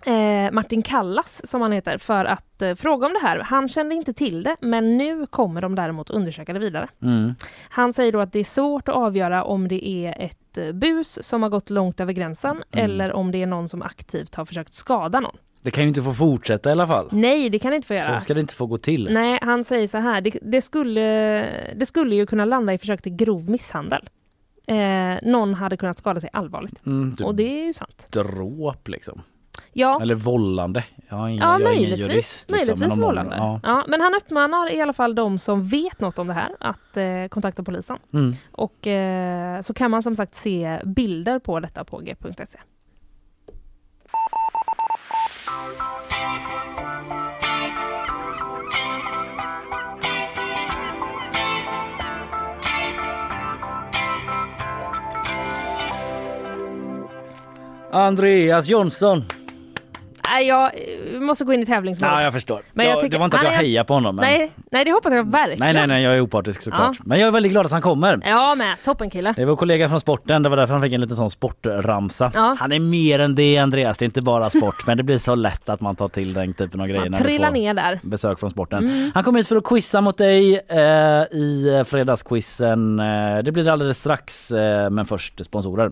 Eh, Martin Kallas som han heter för att eh, fråga om det här. Han kände inte till det men nu kommer de däremot undersöka det vidare. Mm. Han säger då att det är svårt att avgöra om det är ett eh, bus som har gått långt över gränsen Mm. eller om det är någon som aktivt har försökt skada någon. Det kan ju inte få fortsätta i alla fall. Nej, det kan det inte få göra. Så ska det inte få gå till. Nej, han säger så här. Det, det, skulle, det skulle ju kunna landa i försök till grov misshandel. eh, någon hade kunnat skada sig allvarligt. Mm, typ Och det är ju sant. dråp liksom. Ja, Eller vållande. Jag ingen, ja jag möjligtvis, jurist. liksom, möjligtvis men vållande. Ja. Ja. men han uppmanar i alla fall de som vet något om det här att eh, kontakta polisen. Mm. Och eh, så kan man som sagt se bilder på detta på g.se. Andreas Jonsson. Nej, jag eh, måste gå in i tävlingsmode. Ja, jag förstår. Men jag jag, tycker- det var inte att jag hejar på honom. Men... nej, nej, det hoppas jag verkligen. nej, nej, nej, jag är opartisk såklart. Men jag är väldigt glad att han kommer. Ja, med. Toppen kille. Det vår kollega från sporten, det var därför han fick en liten sån sportramsa. Ja. Han är mer än det Andreas, det är inte bara sport men det blir så lätt att man tar till den typen av grejer Man trillar ner där. besök från sporten. Mm. Han kom hit för att quizza mot dig eh, i fredagsquizen. Eh, det blir det alldeles strax eh, men först sponsorer.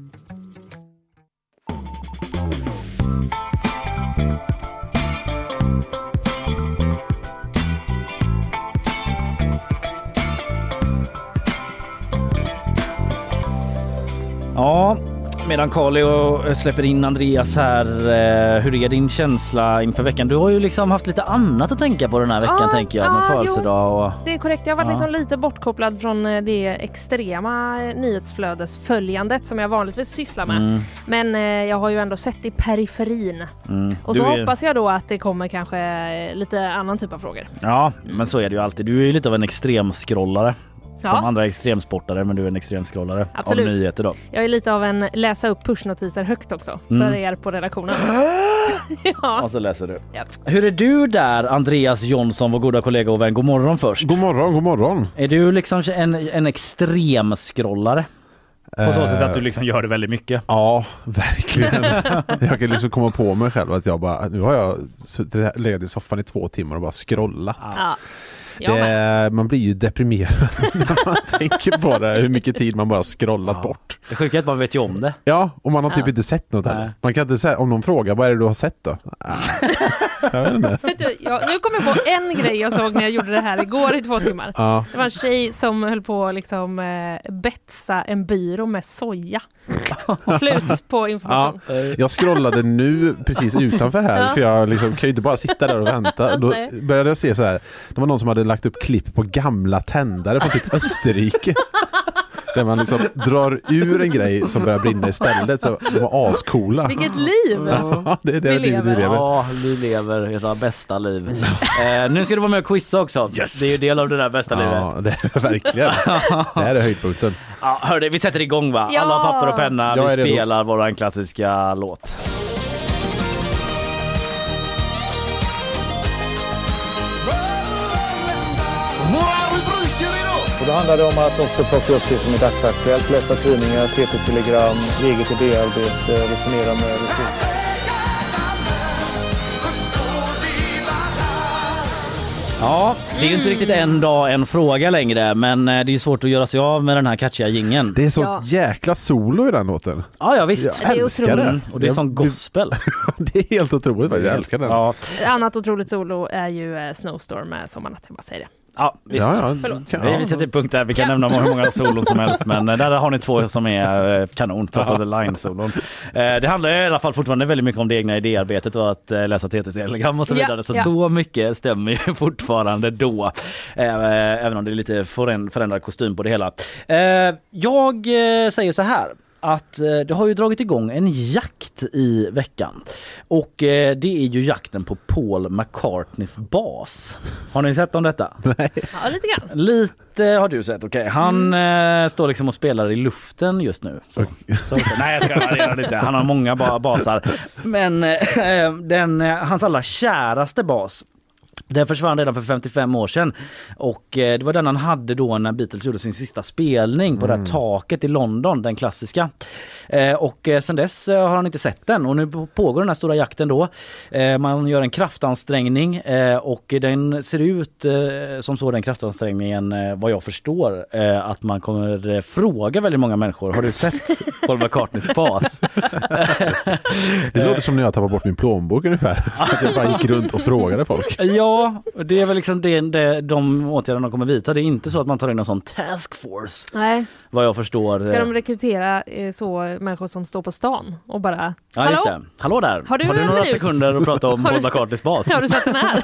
Ja, medan Carly släpper in Andreas här, eh, hur är din känsla inför veckan? Du har ju liksom haft lite annat att tänka på den här veckan Ja, tänker jag med ja, födelsedag och... Det är korrekt. Jag har varit Ja. liksom lite bortkopplad från eh, det extrema eh, nyhetsflödesföljandet som jag vanligtvis sysslar med. Mm, Men eh, jag har ju ändå sett i periferin. mm. Och så är- hoppas jag då att det kommer kanske eh, lite annan typ av frågor. Ja, men så är det ju alltid. Du är ju lite av en extremskrollare. Som Ja, andra extremsportare men du är en extremskrollare Absolut. av nyheter då. jag är lite av en läsa upp pushnotiser högt också Mm. för er på redaktionen. <gasps> ja. Och så läser du. Japp. Hur är du där Andreas Jonsson, vår goda kollega och vän? God morgon först. God morgon, god morgon. Är du liksom en, en extremskrollare? På så sätt att du liksom gör det väldigt mycket. Ja, verkligen. <laughs> jag kan liksom komma på mig själv att jag bara, nu har jag legat i soffan i två timmar och bara scrollat. Ja. Det, man blir ju deprimerad <laughs> när man tänker på det, hur mycket tid man bara scrollat Ja. bort. Det sjuka är att man vet ju om det. Ja, och man har typ Ja. inte sett något heller. Man kan inte säga, om någon frågar, vad är det du har sett då? <laughs> Jag vet inte. Vet du, jag, nu kom jag på en grej jag såg när jag gjorde det här igår i två timmar. Ja. Det var en tjej som höll på att liksom eh, betsa en byrå med soja. <laughs> Slut på information. Jag scrollade nu precis utanför här Ja. för jag liksom, kan ju inte bara sitta där och vänta. Då började jag se så här. Det var någon som hade lagt upp klipp på gamla tändare från typ Österrike. Där man liksom drar ur en grej som börjar brinna istället. Så de var ascoola. Vilket liv! Ja, det är det Vi livet vi lever. lever. Ja, ni lever era bästa liv. eh, nu ska du vara med och quizza också. Yes. Det är ju del av det där bästa livet. Ja, det är <laughs> verkligen. Det här är höjdpunkten. Ja, hörde, vi sätter igång va? Ja. Alla papper och penna. Jag är vi spelar våran klassiska låt. Då handlar det om att också plocka upp det som är dagsaktuellt, läsa tidningar, TT-telegram, eget idéarbete, resonera med resurser. Ja, det är ju inte riktigt en dag en fråga längre men eh, det är ju svårt att göra sig av med den här catchiga jingeln. Det är sånt Ja. jäkla solo i den låten. Ja, ja visst. Jag Det är otroligt. Och det är sån gospel. <laughs> Det är helt otroligt. Jag älskar den. Ja, Ett annat otroligt solo är ju eh, Snowstorm med Sommarnatt. Jag bara säger det. Ja visst. Ja, ja. Förlåt. Vi, vi sätter punkt där. Vi kan Ja. nämna hur många solon som helst men eh, där har ni två som är eh, kanon, top of the line solon. Eh, Det handlar i alla fall fortfarande väldigt mycket om det egna idéarbetet och att läsa TT-telegram och så vidare. Så ja. så mycket stämmer ju <laughs> fortfarande då. Även om det är lite föränd- förändrad kostym på det hela. Jag säger så här att eh, det har ju dragit igång en jakt i veckan. Och eh, det är ju jakten på Paul McCartneys bas. Har ni sett om detta? <laughs> Ja, lite grann. Lite har du sett, okej. Han eh, står liksom och spelar i luften just nu. Så. Så, nej jag skojar, det gör han inte. Han har många ba- basar. Men <laughs> den, hans allra käraste bas Den försvann redan för 55 år sedan och eh, det var den han hade då när Beatles gjorde sin sista spelning på det här taket i London, den klassiska. Eh, och eh, sen dess har han inte sett den och nu pågår den här stora jakten då. Man gör en kraftansträngning och den ser ut som så den kraftansträngningen vad jag förstår att man kommer fråga väldigt många människor. Har du sett Paul McCartneys bas? <laughs> Det låter som när jag tappade bort min plånbok ungefär. <laughs> Att jag bara gick runt och frågade folk. Ja, det är väl liksom det, det, de åtgärderna de kommer vidta. Det är inte så att man tar in en sån task force Nej, vad jag förstår. ska de rekrytera eh, så människor som står på stan och bara Ja Hallå? just det. Hallå där! Har du en några minut? sekunder att prata om Har du Paul McCartneys bas? <laughs> Har du sett den här?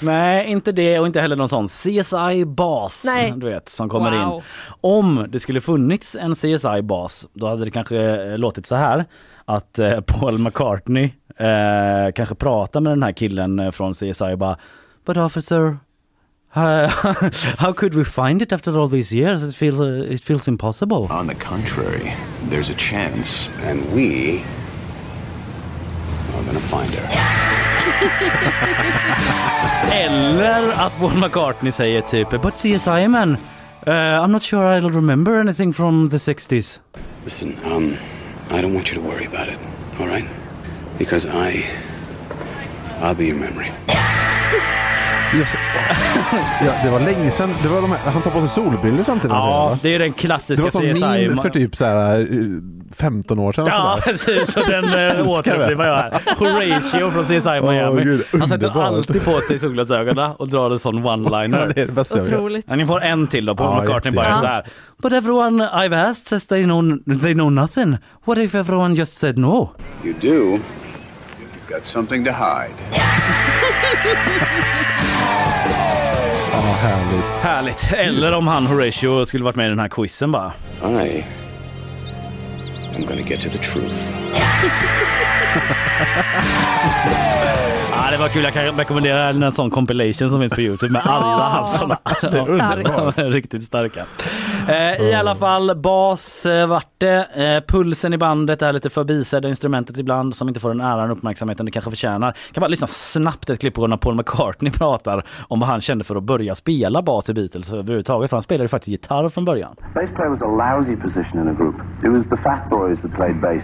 <laughs> Nej, inte det och inte heller någon sån CSI-bas du vet, som kommer Wow. in. Om det skulle funnits en CSI-bas då hade det kanske eh, låtit så här att eh, Paul McCartney eh, kanske pratar med den här killen eh, från CSI och bara But officer How, <laughs> how could we find it after all these years? It feels, uh, it feels impossible. On the contrary, there's a chance, and we are gonna find her. <laughs> Eller att Paul McCartney säger typ But CSI man, uh, I'm not sure I'll remember anything from the 60s. Listen, um, I don't want you to worry about it, all right? Because I, I'll be your memory. Yes. <laughs> Ja, det var länge sedan. Det var de här, han tar på sig solbrillor samtidigt. Ja, det är den det klassiska var som CSI. meme för typ så här, eh, 15 år sedan. Ja, precis. Så den eh, <laughs> återupplivar jag här. Horatio från CSI Miami. gud, Han sätter alltid på sig solglasögonen och drar en sån <laughs> Ja, one-liner. det är det bästa. Otroligt. Ja, ni får en till då. Paul Ja, McCartney bara så här. But everyone I've asked says they know, they know nothing. What if everyone just said no? You do. Got something to hide. Ja, härligt. Härligt. Eller om han Horatio skulle varit med i den här quizen bara. I am gonna get to the truth. <laughs> Ja, det var kul. Jag kan rekommendera en sån compilation som finns på Youtube med alla hans såna. <laughs> Det är underbart. De är Riktigt starka. Eh, I alla fall bas eh, vart det. Eh, pulsen i bandet är lite förbisedda instrumentet ibland som inte får den äran och uppmärksamheten det kanske förtjänar. Kan bara lyssna snabbt ett klipp på när Paul McCartney <laughs> pratar om vad han kände för att börja spela bas i Beatles överhuvudtaget. För han spelade ju faktiskt gitarr från början. Bass player was a lousy position in a group. It was the fat boys that played bass.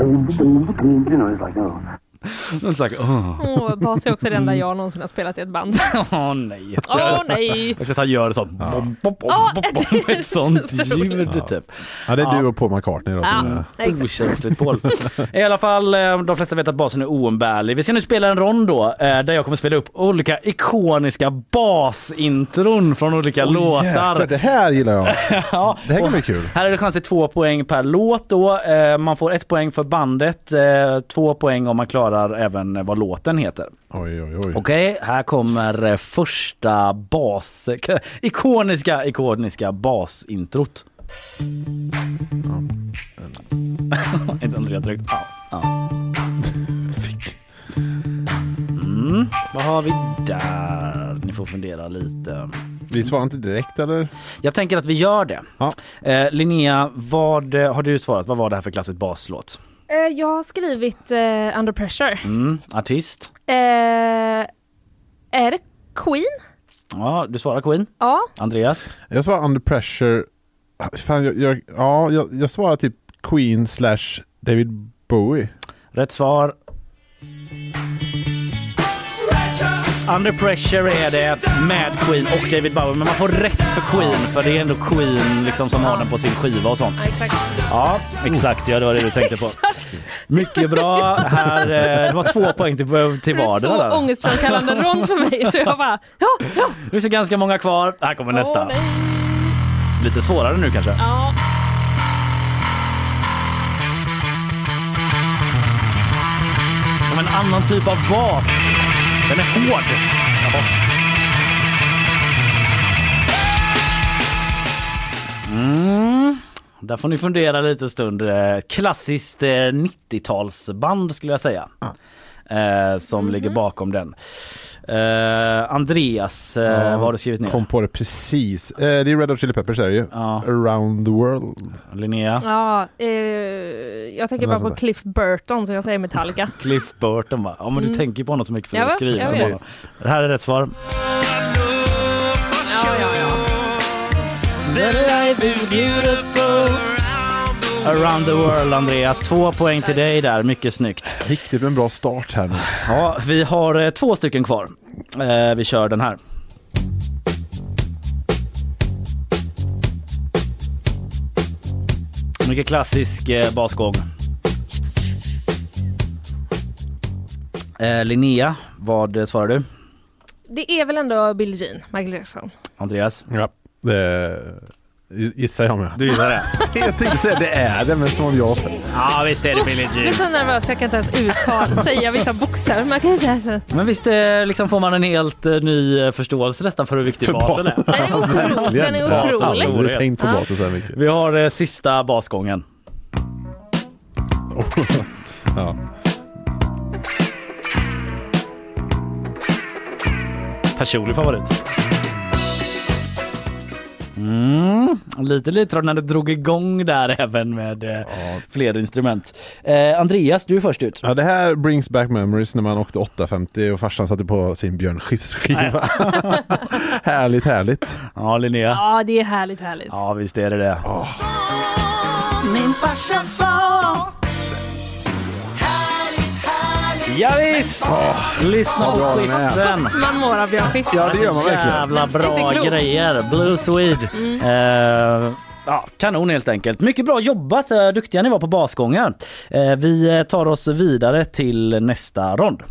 You know, it's like, oh. <laughs> Någon slags, åh Åh, bas är också det enda jag någonsin har spelat i ett band. <laughs> åh, nej. Åh nej! Och så att han gör så bom, bom, bom, ett <laughs> sånt ljud typ. Ja, det är du och Paul McCartney då. Som är... Okänsligt Paul. I alla fall, eh, de flesta vet att basen är oumbärlig. Vi ska nu spela en rond då, eh, där jag kommer spela upp olika ikoniska basintron från olika Åh, låtar. jäklar, det här gillar jag. Ja, Det här kan och bli kul. Här är det chans till två poäng per låt då. Eh, Man får ett poäng för bandet, två poäng om man klarar även vad låten heter. Oj, oj, oj. Okej, här kommer eh, första bas... <laughs> Ikoniska, ikoniska basintrot. Inte <laughs> Andrea tryckt. Ja. ja. Mm, vad har vi där? Ni får fundera lite. Vi svarar inte direkt eller? Jag tänker att vi gör det. Ja. Eh, Linnea, vad eh, har du svarat? Vad var det här för klassisk baslåt? Eh, Jag har skrivit eh, Under Pressure. Mm, artist? Eh, är det Queen? Ja, du svarar Queen. Ja. Andreas? Jag svarar Under Pressure. Fan, jag, jag, ja, jag, jag svarar typ Queen slash David Bowie. Rätt svar. Under Pressure är det med Queen och David Bowie. Men man får rätt för Queen för det är ändå Queen liksom som har den på sin skiva och sånt. Ja, exakt. Ja, exakt. Ja, det var det du tänkte på. Mycket bra. Här, eh, det var två poäng till, till Det är vardera. så ångestframkallande rond för mig så jag bara ja, ja. Det finns ganska många kvar. Här kommer nästa. Nej. Lite svårare nu kanske. Ja. Som en annan typ av bas. Den är hård. Jaha. Mm. Där får ni fundera lite stund. Eh, Klassiskt eh, 90-talsband skulle jag säga. Eh, som ligger bakom den. Eh, Andreas, eh, vad har du skrivit ner? Kom på det precis. Eh, det är Red Hot Chili Peppers är det ju. Ja. Around the world. Linnea? Ja, jag tänker bara på. Cliff Burton så jag säger Metallica. <laughs> Cliff Burton va? Ja men du Mm. tänker på honom så mycket för att om vet. honom. Det här är rätt svar. Ja, ja, ja. Around the world Andreas. Två poäng till dig där, mycket snyggt. Riktigt en bra start här nu. Ja, vi har eh, två stycken kvar. Eh, vi kör den här. Mycket klassisk eh, basgång. Linnea, vad svarar du? Det är väl ändå Billie Jean, Michael Jackson. Andreas? Ja, det gissar jag med. Du gillar det? <laughs> jag tänkte säga det är det, men som om jag... Ja visst är det Billie Jag blir Jean. så nervös jag kan inte ens uttala, säga vissa bokstäver. Man kan inte. Men visst eh, liksom får man en helt eh, ny eh, förståelse nästan för hur viktig För basen är. Den är otrolig. Den är otrolig. storhet. tänkt på Ja. basen så här mycket. Vi har eh, sista basgången. <laughs> ja. Personlig favorit. Mm, lite lite när det drog igång där <laughs> även med eh, fler instrument. Eh, Andreas, du är först ut. Ja, det här brings back memories när man åkte 850 och farsan satte på sin Björn Skifs-skiva. <laughs> härligt, härligt. Ja, Linnea. Ja, det är härligt, härligt. Ja, visst är det det. Min farsa sa Ja, visst. Lyssna på skifsen. Gott man mår av Björn Skifs. Ja, det gör man verkligen. Jävla bra grejer. Blue Swede. Eh, Ja, kanon helt enkelt. Mycket bra jobbat, eh, duktiga ni var på basgångar. Eh, Vi tar oss vidare till nästa rond.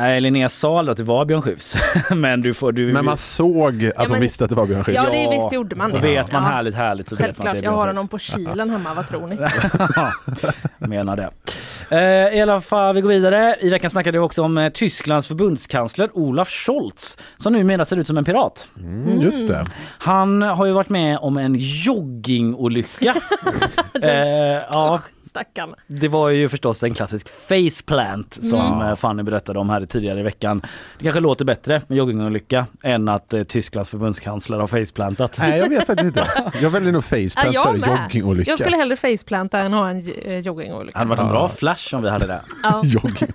Nej, Linnea sa aldrig att det var Björn Skifs. <laughs> Men du får... Du, Men man såg att de men- visste att det var Björn Skifs. Ja, det visst gjorde man Och det. vet man Ja. härligt härligt så vet man att Självklart, det är jag har Björn honom på <laughs> kylen hemma, vad tror ni? <laughs> Menar det. Eh, I alla fall, vi går vidare. I veckan snackade vi också om eh, Tysklands förbundskansler Olaf Scholz som numera ser ut som en pirat. Mm, just det. Han har ju varit med om en joggingolycka. eh, ja, Stackarn. det var ju förstås en klassisk faceplant som Mm. eh, Fanny berättade om här tidigare i veckan. Det kanske låter bättre med joggingolycka än att eh, Tysklands förbundskansler har faceplantat. Nej, jag vet faktiskt inte. Jag väljer nog Ja, faceplant jag före joggingolycka. Jag skulle hellre faceplanta än ha en eh, Det joggingolycka. hade varit en bra flash om vi hade det. Ja. <laughs> Jogging.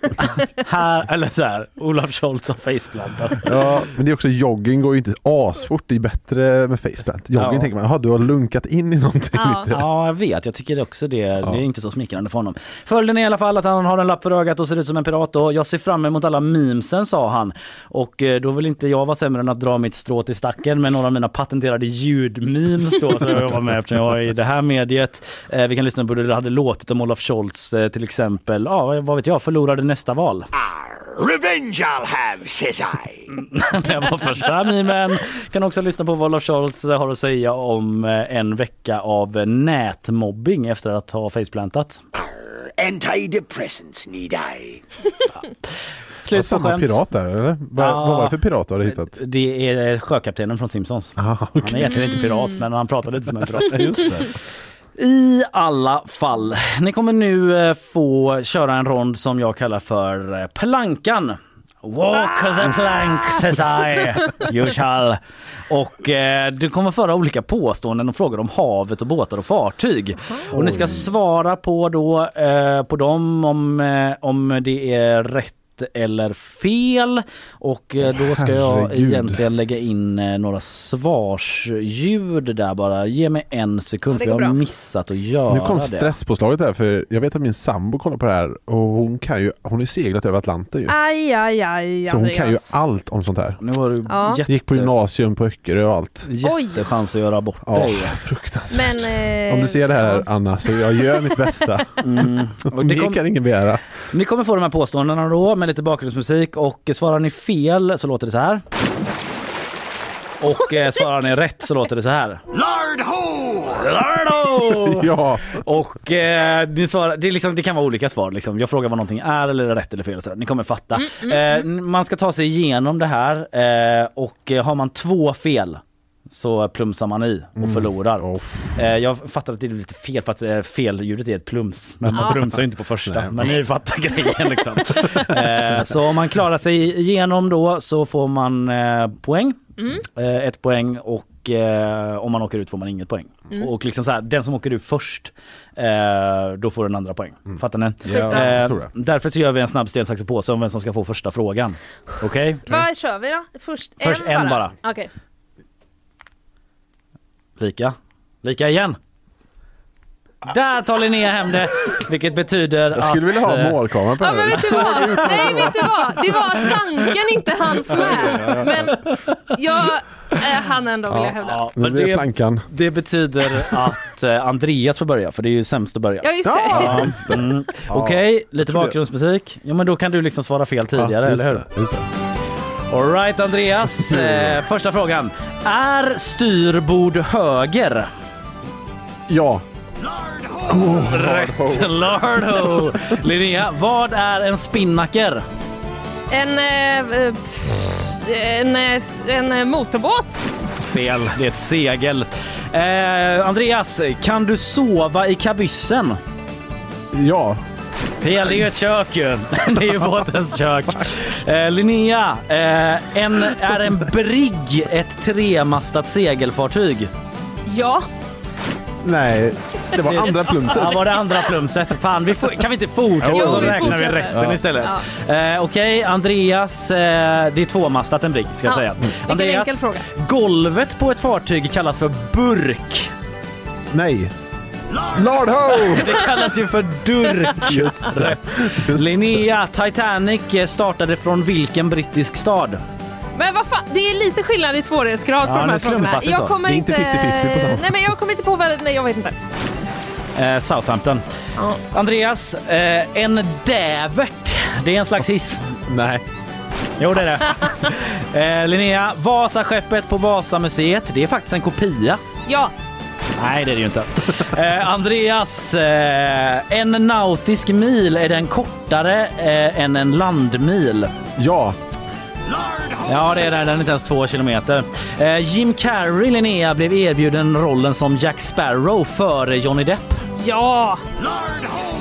Här, eller så här, Olaf Scholz har faceplantat. Ja, men det är också jogging går ju inte asfort. Det är bättre med faceplant. Jogging Ja. tänker man, jaha du har lunkat in i någonting Ja. Ja, jag vet. Jag tycker också det. Det är inte så smickrande för honom. Följden är i alla fall att han har en lapp för ögat och ser ut som en pirat. Och jag ser fram emot alla memesen, sa han. Och eh, då vill inte jag vara sämre än att dra mitt strå till stacken med några av mina patenterade ljudmemes då som jag jobbar med eftersom jag är i det här mediet. Eh, vi kan lyssna på hur det hade låtit om Olaf Scholz eh, till exempel, ja vad vet jag, förlorade nästa val. Revenge I'll have, says I. <laughs> det var första memen. Kan också lyssna på vad Olaf Scholz har att säga om eh, en vecka av eh, nätmobbing efter att ha faceplantat. Antidepressants need I. <laughs> Slut på skämt. pirat där eller? Vad, Ja. vad var det för pirat du hade hittat? Det är sjökaptenen från Simpsons. Aha, Han okej. är egentligen inte pirat men han pratar lite som en <laughs> pirat. Just det. I alla fall, ni kommer nu eh, få köra en rond som jag kallar för eh, plankan. Walk the plank says I, <laughs> you shall. Och eh, du kommer föra olika påståenden och frågor om havet och båtar och fartyg. Och ni ska svara på då eh, på dem om, eh, om det är rätt eller fel och eh, då ska jag Herregud. egentligen lägga in eh, några svarsljud där bara. Ge mig en sekund Det för jag har bra. missat att göra Nu kom det. stresspåslaget här för jag vet att min sambo kollar på det här och hon kan ju, hon har seglat över Atlanten ju. Aj, aj, aj, Så hon kan ju allt om sånt här. Nu var du Ja. jätte, Gick på gymnasium på Öckerö och allt. jättechans att göra bort Ja, dig. fruktansvärt. Men, eh, Om du ser det här Anna så jag gör mitt bästa. Mm. Och <laughs> det Mer kom, kan ingen begära. ni kommer få de här påståendena då med lite bakgrundsmusik och svarar ni fel så låter det så här. Och eh, svarar ni rätt så låter det så här. Lard Ho! Lardo! <laughs> Ja. Och eh, ni svarar, det, är liksom, det kan vara olika svar. Liksom. Jag frågar vad någonting är eller är rätt eller fel. Så. Ni kommer fatta. Eh, man ska ta sig igenom det här eh, och eh, har man två fel så plumsar man i och Mm. förlorar. Oh. Eh, jag fattar att det är lite fel för att eh, fel-ljudet är ett plums. Men man Ja. plumsar ju inte på första. Nej. Men ni fattar grejen liksom. <laughs> eh, så om man klarar sig igenom då så får man eh, poäng. Eh, ett poäng och eh, om man åker ut får man inget poäng. Och liksom så här, den som åker ut först eh, då får den andra poäng. Fattar ni? Ja, jag tror det. därför så gör vi en snabb sten, sax påse om vem som ska få första frågan. Okej? Vad kör vi då? Först, Först en bara. Okej. Lika. Lika igen. Där tar Linnea hem det, vilket betyder Jag skulle att... vilja ha eh, målkameran på Ja men vet du <laughs> vad? Nej vet du vad? Det var tanken inte hanns med. Men jag eh, hann ändå vill jag hävda. Ja, men det det, plankan. det betyder att eh, Andreas får börja, för det är ju sämst att börja. Ja just det. Ja, mm. Okej, lite tror det. bakgrundsmusik. Ja men då kan du liksom svara fel tidigare, Ja, just eller hur? det, just det. Alright Andreas, <laughs> eh, första frågan. Är styrbord höger? Ja. Rätt! Lardo! Linnea, vad är en spinnaker? En, eh, eh, pff, en, eh, en eh, motorbåt. Fel, det är ett segel. Eh, Andreas, kan du sova i kabyssen? Ja. Fel, det är ju ett kök ju. <laughs> Det är ju båtens kök. Eh, Linnea, eh, en, är en brigg ett tremastat segelfartyg? Ja. Nej, det var <laughs> andra plumset. Ja, var det andra plumset? Fan, vi får, kan vi inte fortsätta Jo, så vi räknar vi rätten Ja. istället? Eh, Okej, Andreas, eh, det är tvåmastat en brigg ska jag Ja. säga. Andreas, enkel fråga. golvet på ett fartyg kallas för burk. Nej. Lard-ho! Det kallas ju för durk. Just det. Just. Linnea, Titanic eh, startade från vilken brittisk stad? Men vad fan, det är lite skillnad i svårighetsgrad Ja, på de här frågorna. Jag så. kommer Det är inte 50-50 på samma. Nej men jag kommer inte på vad, nej jag vet inte. Eh, Southampton. Ja. Andreas, eh, en dävert. Det är en slags hiss. Nej. Jo, det är det. <laughs> eh, Linnea, Vasaskeppet på Vasamuseet. Det är faktiskt en kopia. Ja. Nej, det är det ju inte. <laughs> Eh, Andreas, eh, en nautisk mil, är den kortare eh, än en landmil? Ja. Ja, det är den. Den är inte ens två kilometer. Eh, Jim Carrey, Linnea, blev erbjuden rollen som Jack Sparrow före Johnny Depp. Ja.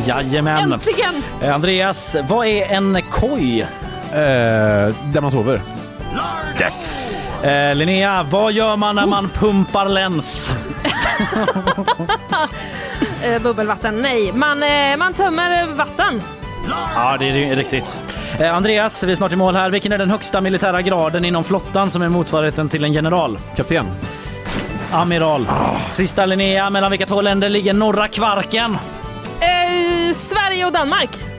Jajamän. Äntligen. Eh, Andreas, vad är en koj? Eh, där man sover. Yes! Eh, Linnea, vad gör man när man pumpar läns? <laughs> <laughs> Eh, bubbelvatten, nej. Man, eh, man tömmer vatten. Ja, det är riktigt. Eh, Andreas, vi är snart i mål här. Vilken är den högsta militära graden inom flottan som är motsvarigheten till en general? Kapten. Amiral. Sista Linnea, mellan vilka två länder ligger norra Kvarken? Eh, Sverige och Danmark.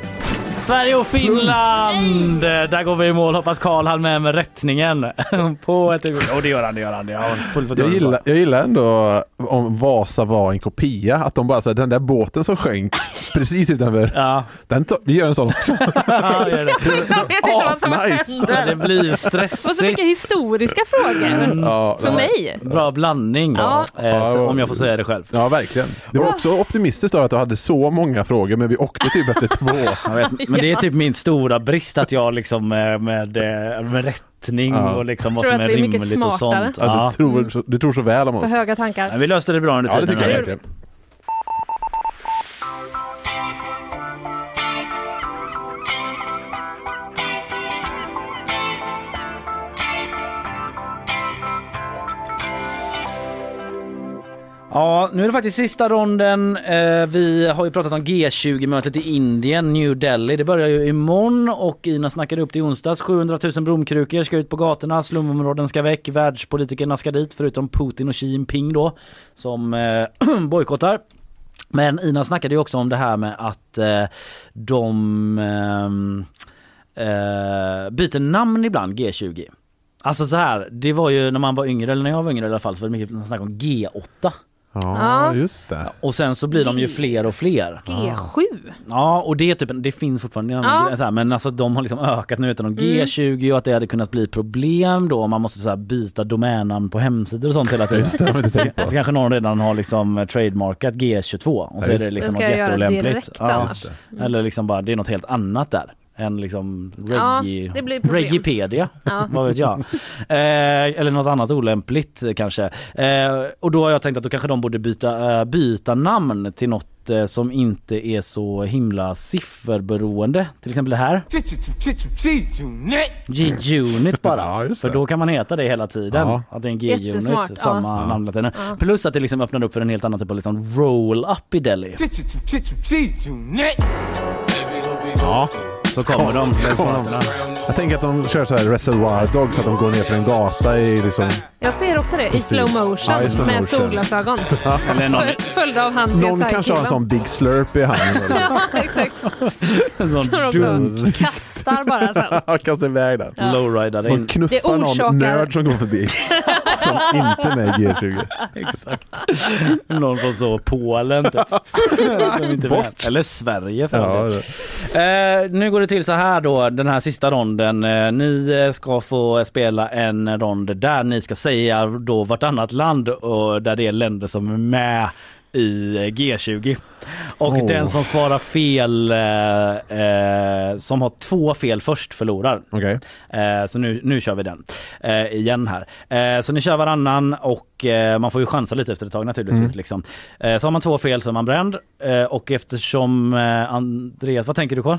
Sverige och Finland! Där går vi i mål. Hoppas Karl hann med med rättningen. <laughs> På ett Och det gör han, det gör han. Det har jag fullt Jag gillar, jag gillar ändå om Vasa var en kopia, att de bara säger den där båten som sjönk <laughs> precis utanför, Ja, den vi gör en sån också. <laughs> ja, gör det. Jag vet inte vad som händer. Ja, det blir Och så stressigt. mycket historiska frågor. Ja, För ja. mig. Bra blandning, Ja. eh, om jag får säga det själv. Ja, verkligen. Det var också optimistiskt då att du hade så många frågor, men vi åkte typ efter två. Men det är typ min stora brist att jag liksom eh, med, eh, med rättning Ja. och liksom vad som är rimligt och sånt. Ja, du, tror, så- du tror så väl om För oss. höga tankar. Men vi löste det bra under Ja, det tiden. tycker jag verkligen. Ja, nu är det faktiskt sista ronden. Eh, vi har ju pratat om G20-mötet i Indien, New Delhi. Det börjar ju imorgon och Ina snackade upp det i onsdags. 700 000 blomkrukor ska ut på gatorna, slumområden ska väck, världspolitikerna ska dit förutom Putin och Xi Jinping då som eh, <clears throat> bojkottar. Men Ina snackade ju också om det här med att eh, de eh, eh byter namn ibland, G20. Alltså så här, det var ju när man var yngre, eller när jag var yngre i alla fall, så var det mycket snack om G8. Ja, just det. Och sen så blir de ju fler och fler. G7. Ja, och det, är typ, det finns fortfarande en annan Ja. men alltså de har liksom ökat nu utan de Mm. G20 och att det hade kunnat bli problem då om man måste så här, byta domännamn på hemsidor och sånt hela tiden. Just det, det har jag inte tänkt på. <laughs> Så kanske någon redan har liksom trademarkat G22 och så Ja, är det liksom det. något jätteolämpligt. annars. Mm. Eller liksom bara, det är något helt annat där än liksom Ja, reggae, problem. Reggaepedia, Ja. <laughs> vad vet jag. Eh, eller något annat olämpligt eh, kanske. Eh, och då har jag tänkt att då kanske de borde byta, eh, byta namn till något eh, som inte är så himla sifferberoende. Till exempel det här. G-unit bara. <laughs> Ja, För då kan man heta det hela tiden. Ja. Att det är en G-unit, samma ja. namnlatin. Ja. Plus att det liksom öppnar upp för en helt annan typ av liksom roll-up i Delhi. Ja. Så kommer de. Så kommer de. Jag tänker att de kör så här reservoir dog så att de går ner för en gata i liksom... Jag ser också det i slow motion Ja, i slow med motion. solglasögon. <laughs> Eller någon, Föl- Följda av hans Någon kanske har en sån big slurp i handen. <laughs> Ja, exakt. <laughs> en Som sån dum kastar bara sen. <laughs> Han kastar iväg den. Ja. lowrider De in. knuffar Det någon nörd som går förbi. <laughs> som inte är med i G20. <laughs> Exakt. Någon från så Polen typ. Bort. Eller Sverige för Ja, eh, Nu går det till så här då, den här sista ronden. Eh, ni eh, ska få spela en rond där ni ska säga då vartannat land och där det är länder som är med i eh, G20. Och Åh. den som svarar fel, eh, eh, som har två fel först förlorar. Okej. Eh, så nu, nu kör vi den eh, igen här. Eh, så ni kör varannan och man får ju chansa lite efter ett tag naturligtvis. Mm. Liksom. Så har man två fel så är man bränd. Och eftersom Andreas, vad tänker du Carl?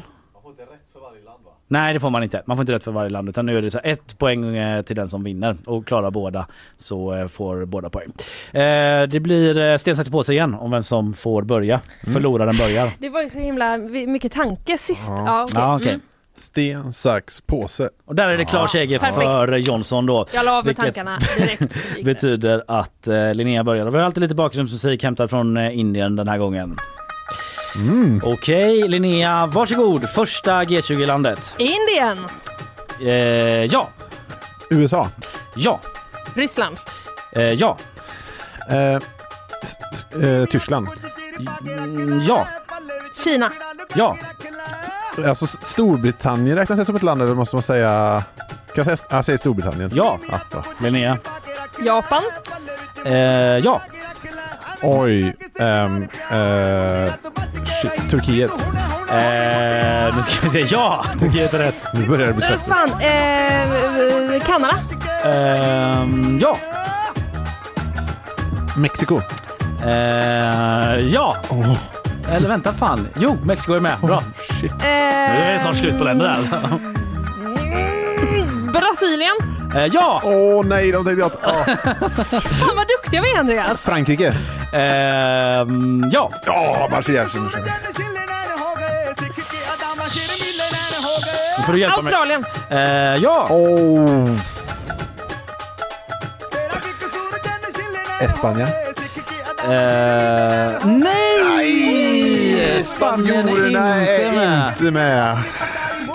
Nej det får man inte. Man får inte rätt för varje land utan nu är det så här ett poäng eh, till den som vinner och klarar båda så eh, får båda poäng. Eh, det blir sten, sax, påse igen om vem som får börja. Mm. Förloraren börjar. Det var ju så himla mycket tanke sist. Ja, okej. Ja, okej. Mm. Sten, sax, påse. Och där är det klar seger Perfekt. för Jonsson då. Jag la av med tankarna direkt. <laughs> betyder att Linnea börjar. Vi har alltid lite bakgrundsmusik hämtad från Indien den här gången. Mm. Okej Linnea, varsågod. Första G20-landet. Indien, Eh, ja, USA. ja, Ryssland, eh, ja, Eh, s- s- eh, Tyskland. mm, ja, Kina, ja. Alltså S- Storbritannien räknas det som ett land eller måste man säga... Kan jag säga, jag säger Storbritannien. Ja, Ja, bra. Linnea. Japan, Eh, ja, Oj. ehm, eh, shit, Turkiet. eh, nu ska vi se. Ja, Turkiet är rätt. Nu börjar det bli sött. fan, eh, Kanada, Eh, ja, Mexiko. eh, ja. Åh, Eller vänta fan. Jo, Mexiko är med. Bra. shit. eh, Nu är det snart slut på länder där. mm, Brasilien. Eh, ja, Åh nej, de tänkte jag att... åh. <laughs> Fan vad duktiga vi är Andreas. Frankrike. Ehm, ja. Ja, Marseille. Nu får du hjälpa mig. Australien, Eh, ja. Åh. Spanien. Eh, nej! Spanien är Spanjorerna inte är med. inte med.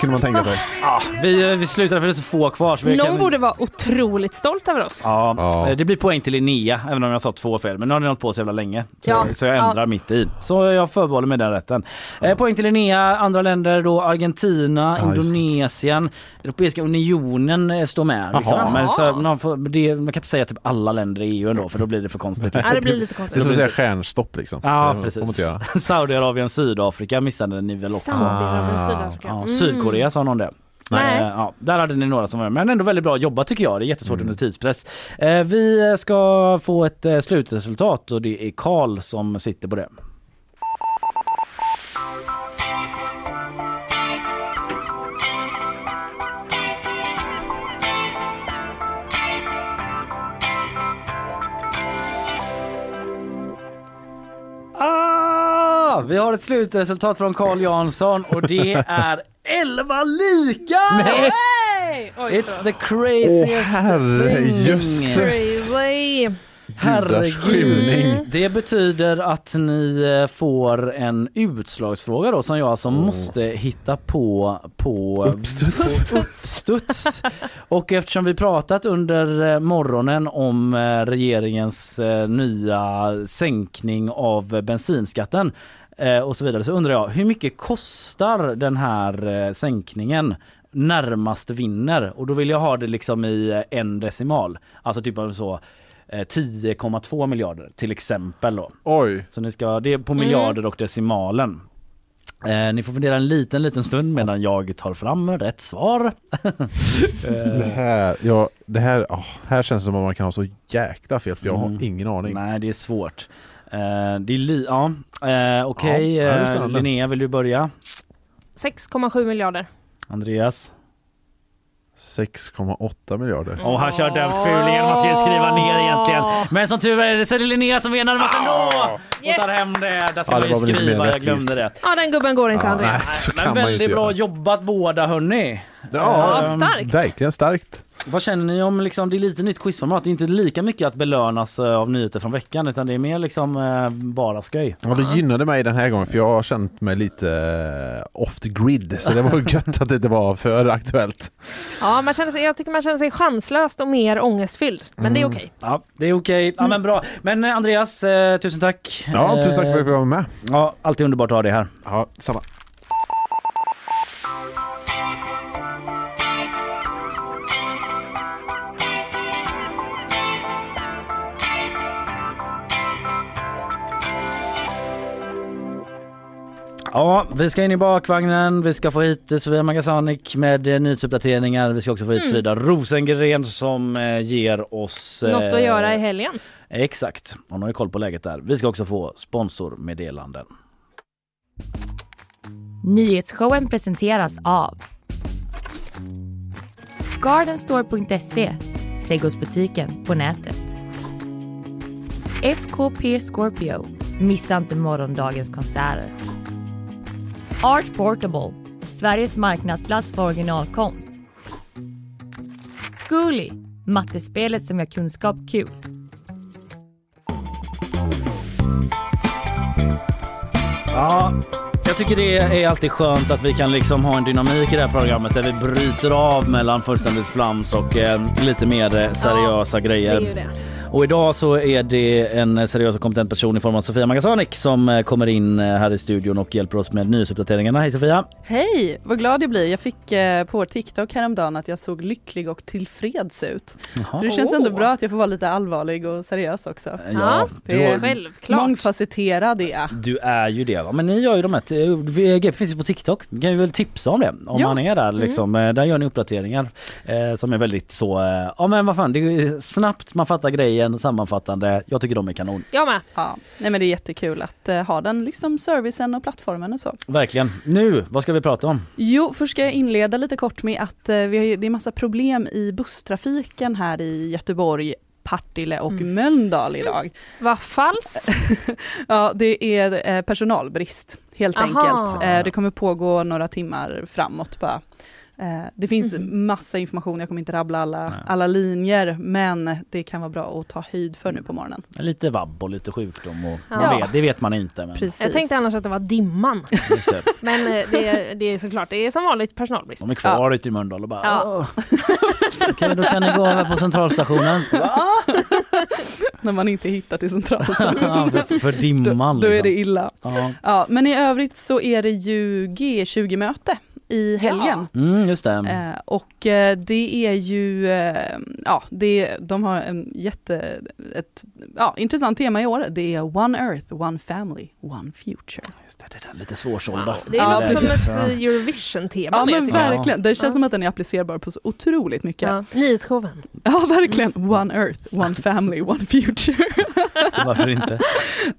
Kunde man tänka sig. Ja, vi, vi slutar för det är så få kvar. Så vi någon kan... borde vara otroligt stolt över oss. Ja, Ja. eh, det blir poäng till Linnea även om jag sa två fel. Men nu har ni hållit på så jävla länge. Så, Ja. så jag Ja. ändrar mitt i. Så jag förbehåller mig den rätten. Eh, poäng till Linnea. Andra länder då Argentina, Ja. Indonesien, Europeiska unionen eh, står med. Liksom. Men så, man, får, det, man kan inte säga typ alla länder i EU ändå för då blir det för konstigt. Ja, det blir lite Det är konstigt. som att säga stjärnstopp liksom. Ja, precis. <laughs> Saudiarabien, Sydafrika missade ni väl också? Saudiarabien, Ah. Sydafrika. Ja, Mm. Sydkorea sa någon det. Nej. Eh, Ja, där hade ni några som var med. Men ändå väldigt bra jobbat tycker jag. Det är jättesvårt Mm. under tidspress. Eh, Vi ska få ett eh, slutresultat och det är Karl som sitter på det. Ah, vi har ett slutresultat från Carl Jansson och det <laughs> är 11 lika! Hey! Oj, It's the craziest Åh, thing. jösses. Crazy. Skymning. Det betyder att ni eh, får en utslagsfråga då som jag alltså måste hitta på på Uppstuds. på uppstuds. Och eftersom vi pratat under eh, morgonen om eh, regeringens nya sänkning av bensinskatten och så vidare så undrar jag hur mycket kostar den här eh, sänkningen? närmast vinner och då vill jag ha det liksom i eh, en decimal. Alltså typ av så eh, 10,2 miljarder till exempel då. Oj. Så ni ska, det är på miljarder och decimalen. Eh, ni får fundera en liten liten stund medan jag tar fram rätt svar. <laughs> Det eh, här, ja, det här, ah, här känns det som att man kan ha så jäkla fel för jag Mm. har ingen aning. nej det är svårt. Eh, det är li- ja, eh, okej Ja, det är eh. Linnea vill du börja? 6,7 miljarder. Andreas? 6,8 miljarder. Och han kör den fulingen man ska skriva ner egentligen. Men som tur är så är det Linnea som är närmast ändå! Och tar hem det. Där ska Ja, man ju skriva, jag glömde det. Ja, den gubben går inte Ja, Andreas. nej, så kan Men man väldigt bra göra. jobbat båda hörni. Ja, Ja, starkt. verkligen starkt. Vad känner ni om liksom, det är lite nytt quizformat, det är inte lika mycket att belönas eh, av nyheter från veckan utan det är mer liksom eh, bara skoj. Ja, det gynnade mig den här gången för jag har känt mig lite eh, off the grid så det var <laughs> gött att det inte var för aktuellt. Ja, man känner sig, jag tycker man känner sig chanslöst och mer ångestfylld. Men det är okej. Ja, det är okej. Ja, men bra. Men Andreas, eh, tusen tack. Ja, tusen tack för att jag vara med. Ja, alltid underbart att ha dig här. Ja, samma. Ja, vi ska in i bakvagnen, vi ska få hit eh, Sofia Magasanik med eh, nyhetsuppdateringar. Vi ska också få hit Mm. Frida Rosengren som eh, ger oss... eh, Något att göra i helgen. Exakt, hon har ju koll på läget där. Vi ska också få sponsormeddelanden. Nyhetsshowen presenteras av Gardenstore.se, trädgårdsbutiken på nätet. FKP Scorpio, missa inte morgondagens konserter. Art Portable, Sveriges marknadsplats för originalkonst. Zcooly, mattespelet som gör kunskap kul. Ja, jag tycker det är alltid skönt att vi kan liksom ha en dynamik i det här programmet där vi bryter av mellan fullständigt flams och eh, lite mer eh, seriösa grejer. Det är ju det. Och idag så är det en seriös och kompetent person i form av Sofia Magasanik som eh, kommer in eh, här i studion och hjälper oss med nyhetsuppdateringarna. Hej Sofia! Hej, vad glad jag blir. Jag fick eh, på TikTok häromdagen att jag såg lycklig och tillfreds ut. Jaha. Så det känns ändå bra att jag får vara lite allvarlig och seriös också. Ja, det du, är Självklart. Mångfacetterad är du är ju det va? Men ni gör ju de här, GP finns ju på TikTok, vi kan ju väl tipsa om det om Ja. man är där liksom. Eh, Där gör ni uppdateringar eh, som är väldigt så, eh, ja men vad fan, det är snabbt, man fattar grejen, sammanfattande. Jag tycker de är kanon. Jag med. Ja, nej men det är jättekul att eh, ha den liksom servicen och plattformen och så. Verkligen. Nu, vad ska vi prata om? Jo, först ska jag inleda lite kort med att eh, vi har, ju- det är massa problem i busstrafiken här i Göteborg, Partille och Mm. Mölndal idag. Vad falskt. <laughs> Ja, det är eh, personalbrist helt Aha. enkelt. Eh, det kommer pågå några timmar framåt bara. Eh, det finns Mhm. massa information, jag kommer inte rabbla alla, Nej. alla linjer, men det kan vara bra att ta höjd för nu på morgonen. Lite vabb och lite sjukdom och Ja. man vet, det vet man inte. Men Precis. Jag tänkte annars att det var dimman. <laughs> just det. <laughs> Men eh, det, är- det är såklart, det är som vanligt personalbrist. De är kvar ute i Mölndal och bara Ja. <laughs> Okej, då kan ni gå över på centralstationen. När man inte hittar till centralen. Ja, för, för då, dimman. då är liksom. det illa. Ja. Ja, men i övrigt så är det ju G20-möte i helgen. Mm, just det. Eh, och eh, det är ju, eh, ja, det, de har en jätte, ett ja, intressant tema i år. Det är One Earth, One Family, One Future. Det, det är lite svårsålda. Det är Ja, som ett eh, Eurovision-tema Ja men jag. verkligen, det känns Ja. som att den är applicerbar på så otroligt mycket. Ja, Ja. Nyhetsshowen. verkligen. One Earth, One Family, One Future. <laughs> Varför inte?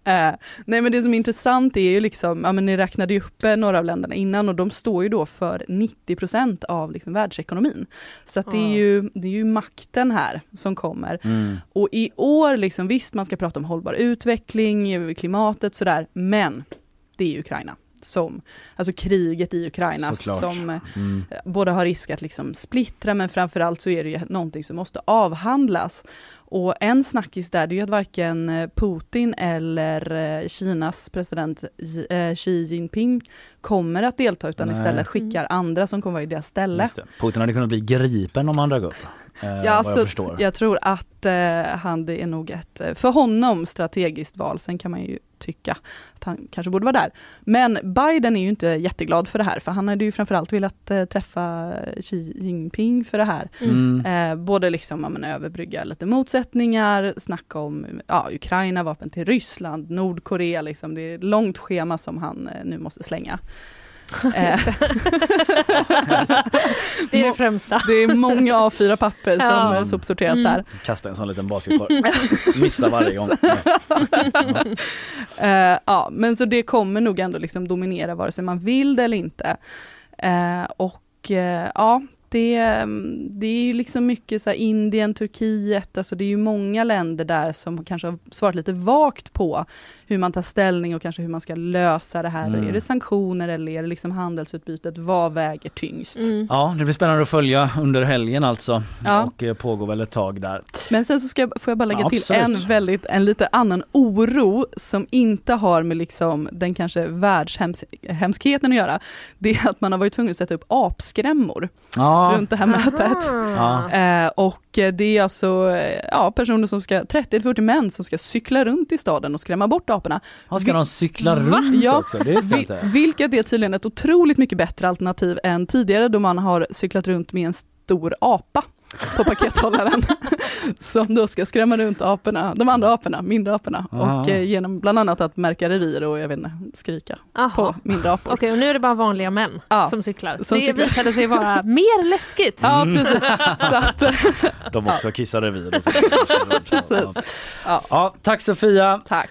Eh, nej men det som är intressant är ju liksom, ja men ni räknade ju upp eh, några av länderna innan och de står ju då för 90% av liksom världsekonomin. Så att det, är Ja. ju, det är ju makten här som kommer. Mm. Och i år, liksom, visst man ska prata om hållbar utveckling, klimatet sådär, men det är Ukraina. som alltså kriget i Ukraina Såklart. som eh, Mm. både har risk att liksom splittra men framförallt så är det ju någonting som måste avhandlas. Och en snackis där det är ju att varken eh, Putin eller eh, Kinas president Xi- Jinping kommer att delta utan Nej. istället skickar andra som kommer vara i deras ställe. Putin hade kunnat bli gripen om han dök upp. Eh, Ja, jag alltså, förstår. jag tror att eh, han, det är nog ett, för honom, strategiskt val. Sen kan man ju tycka att han kanske borde vara där. Men Biden är ju inte jätteglad för det här, för han hade ju framförallt velat eh, träffa Xi Jinping för det här. Mm. Eh, både liksom, ja, men, överbrygga lite motsättningar, snacka om ja, Ukraina, vapen till Ryssland, Nordkorea, liksom. det är ett långt schema som han eh, nu måste slänga. <laughs> Det är det främsta. det är många A4-papper som Ja. eh, sopsorteras Mm. där. Kasta en sån liten basketboll. <laughs> Missar varje gång. <laughs> Eh, ja, men så det kommer nog ändå liksom dominera vare sig man vill det eller inte. Eh, och ja, det, mm, det är ju liksom mycket så här Indien, Turkiet, alltså det är ju många länder där som kanske har svarat lite vagt på hur man tar ställning och kanske hur man ska lösa det här. Mm. Är det sanktioner eller är det liksom handelsutbytet? Vad väger tyngst? Ja, det blir spännande att följa under helgen alltså. Ja. Och eh, pågår väl ett tag där. Men sen så ska jag, får jag bara lägga Ja, till en väldigt, en lite annan oro som inte har med liksom den kanske världshemskheten att göra. Det är att man har varit tvungen att sätta upp apskrämmor Ja. runt det här mötet. Ja. Eh, och eh, det är alltså eh, ja, personer som ska, 30-40 män som ska cykla runt i staden och skrämma bort aporna. Ja, ska de cykla runt ja, också? Det visste jag inte. Vilket är tydligen ett otroligt mycket bättre alternativ än tidigare då man har cyklat runt med en stor apa på pakethållaren <laughs> som då ska skrämma runt aporna, de andra aporna, mindre aporna Aha. och eh, genom bland annat att märka revir och jag vet inte, skrika Aha. på mindre apor. Okej, och nu är det bara vanliga män som cyklar. som det cyklar. visade sig vara <laughs> mer läskigt. Ja, Mm. precis. Så att, De också kissar revir och så. <laughs> Precis. Ja. Ja, tack Sofia. Tack.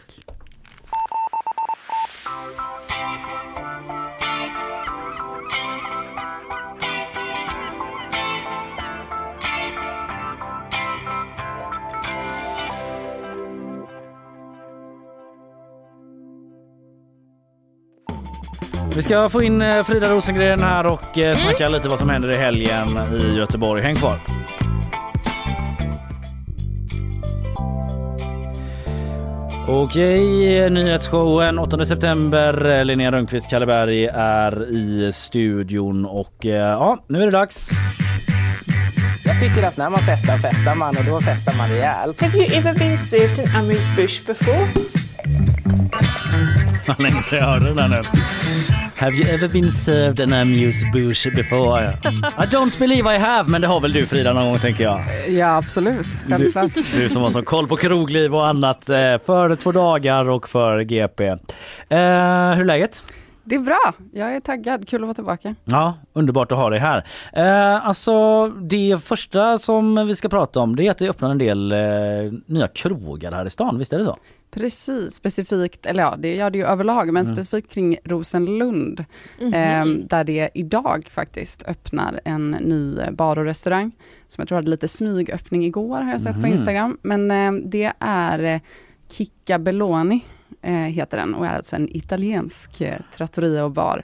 Vi ska få in eh, Frida Rosengren här och eh, snacka lite vad som händer i helgen i Göteborg. Häng kvar. Okej, nyhetsshowen 8 september. Linnea Rönnqvist Kalleberg är i studion och eh, ja, nu är det dags. Jag tycker att när man festar festar man och då festar man rejält. Have you ever been served an Amuse Bush before? Vad länge sedan jag hörde den här nu. Have you ever been served an amuse bush before? I don't believe I have, men det har väl du Frida någon gång tänker jag. Ja, absolut. Självklart. Du, du som har så koll på krogliv och annat eh, för två dagar och för GP. Eh, hur är läget? Det är bra. Jag är taggad. Kul att vara tillbaka. Ja, underbart att ha dig här. Eh, alltså det första som vi ska prata om det är att det öppnar en del eh, nya krogar här i stan, visst är det så? Precis, specifikt, eller ja, det gör det ju överlag, men Mm. specifikt kring Rosenlund, Mhm. eh, där det idag faktiskt öppnar en ny bar och restaurang, som jag tror hade lite smygöppning igår, har jag sett på Mhm. Instagram. Men eh, det är eh, Kicka Belloni, eh, heter den, och är alltså en italiensk eh, trattoria och bar,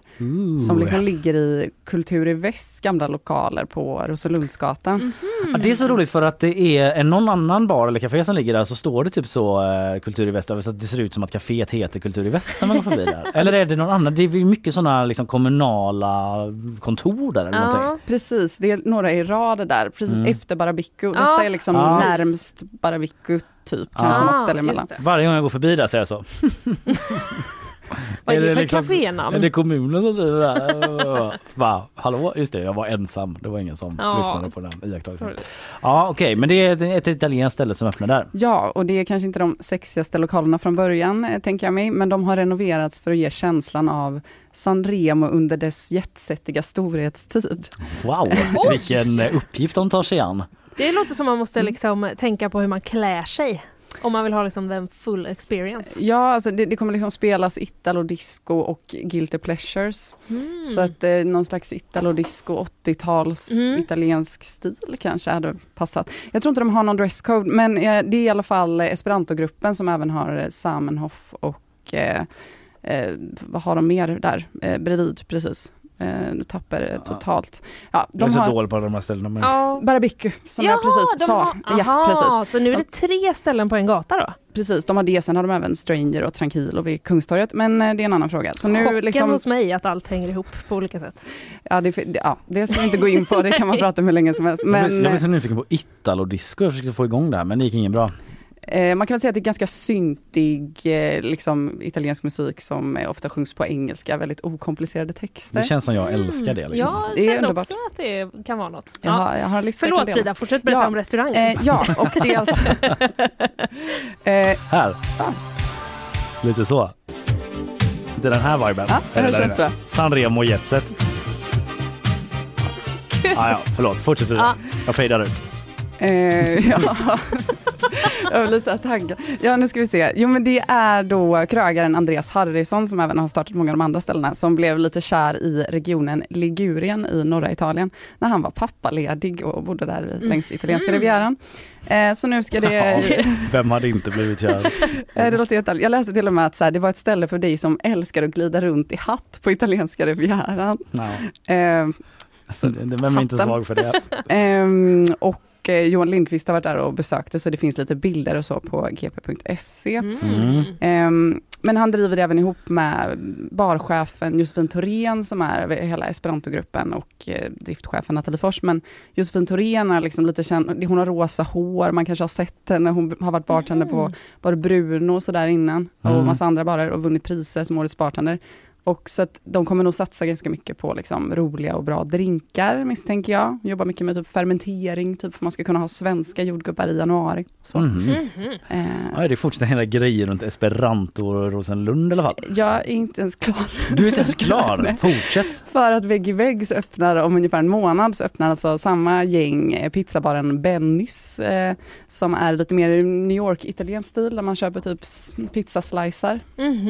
som liksom ligger i Kultur i Västs gamla lokaler på Rosenlundsgatan. Ja, det är så roligt för att det är en någon annan bar eller café som ligger där så står det typ så eh, Kultur i Väst så att det ser ut som att kaféet heter Kultur i Väst när man går förbi där. <laughs> Eller är det någon annan? Det är mycket sådana liksom kommunala kontor där eller någonting. Precis, det är några i rader där, precis Mm. efter Barabico. Ja. Detta är liksom Ja. närmst Barabico typ, kanske något ställe emellan. Varje gång jag går förbi där säger jag så. Vad är det för liksom- kafénamn? Är det kommunen som driver det? <laughs> Va? Hallå? Just det, jag var ensam. Det var ingen som Ja. lyssnade på den iakttagelsen. Ja okej, men det är ett, ett italienskt ställe som öppnar där. Ja, och det är kanske inte de sexigaste lokalerna från början, eh, tänker jag mig, men de har renoverats för att ge känslan av Sanremo under dess jetsettiga storhetstid. Wow, <laughs> vilken uppgift de tar sig an. Det låter som man måste liksom tänka på hur man klär sig. Om man vill ha liksom den full experience. Ja, alltså det, det kommer liksom spelas italo-disco och guilty pleasures. Mm. Så att eh, någon slags italo-disco 80-tals Mm. italiensk stil kanske hade passat. Jag tror inte de har någon dresscode, men eh, det är i alla fall eh, Esperanto-gruppen som även har eh, Samenhof och eh, eh, vad har de mer där? Eh, bredvid precis. Eh, nu tappar det totalt. Ja, Jag är de så har dålig på de här ställena. Men... Ja. Barabiku som jag precis de sa. Har, aha, ja, precis. Så nu är det tre ställen på en gata då? Precis, de har det. Sen har de även Stranger och Tranquilo vid Kungstorget. Men eh, det är en annan fråga. Så nu Chocken liksom, hos mig att allt hänger ihop på olika sätt. ja, det, ja, det ska vi inte gå in på. Det kan man prata om hur länge som helst. jag, blir, Men jag blir så nyfiken på Italo-disco. Jag försökte få igång det här men det gick inget bra. Eh, man kan väl säga att det är ganska syntig eh, liksom, italiensk musik som eh, ofta sjungs på engelska. Väldigt okomplicerade texter. Det känns som jag älskar det. Liksom. Jag Det känner underbart. också att det kan vara något. Jag har, jag har en lista Förlåt det. Frida, fortsätt berätta Ja, om restaurangen. Eh, ja, och det är alltså... <laughs> eh, Här. Lite så. Det är den här viben. Ja, det där känns bra. Sanremo Jetset. <laughs> ah, ja, förlåt. Fortsätt vidare. Ja. Jag fejdar ut. Eh, <laughs> ja. jag blir så taggad. Ja, nu ska vi se. Jo, men det är då krögaren Andreas Harrison som även har startat många av de andra ställena som blev lite kär i regionen Ligurien i norra Italien när han var pappaledig och bodde där vid- längs italienska rivieran. Eh, så nu ska det... <laughs> Vem hade inte blivit kär? Eh, Det låter jättehärligt. Jag läste till och med att så här, det var ett ställe för dig som älskar att glida runt i hatt på italienska rivieran. Eh, Så Vem är inte svag för det? Ehm, och eh, Johan Lindqvist har varit där och besökte så det finns lite bilder och så på gp.se. Mm. Ehm, men han driver det även ihop med barchefen Josefin Thorén som är hela Esperantogruppen och eh, driftchefen Nathalie Fors. Men Josefin Thorén är liksom lite känd, hon har rosa hår, man kanske har sett henne, hon har varit bartender på Bar Bruno och så där innan och Mm. massa andra barer och vunnit priser som årets bartender. Och så att de kommer nog satsa ganska mycket på liksom roliga och bra drinkar misstänker jag. Jobbar mycket med typ fermentering, typ för man ska kunna ha svenska jordgubbar i januari. Så. Mhm. Eh, Ja, det är fortfarande hela grejer runt Esperanto och Rosenlund i alla fall. jag är inte ens klar. Du är inte ens klar. Fortsätt. För att vägg i vägg så öppnar om ungefär en månad så öppnar alltså samma gäng eh, pizzabaren Bennys eh, som är lite mer New York italiensk stil där man köper typ pizzaslicer. Mhm.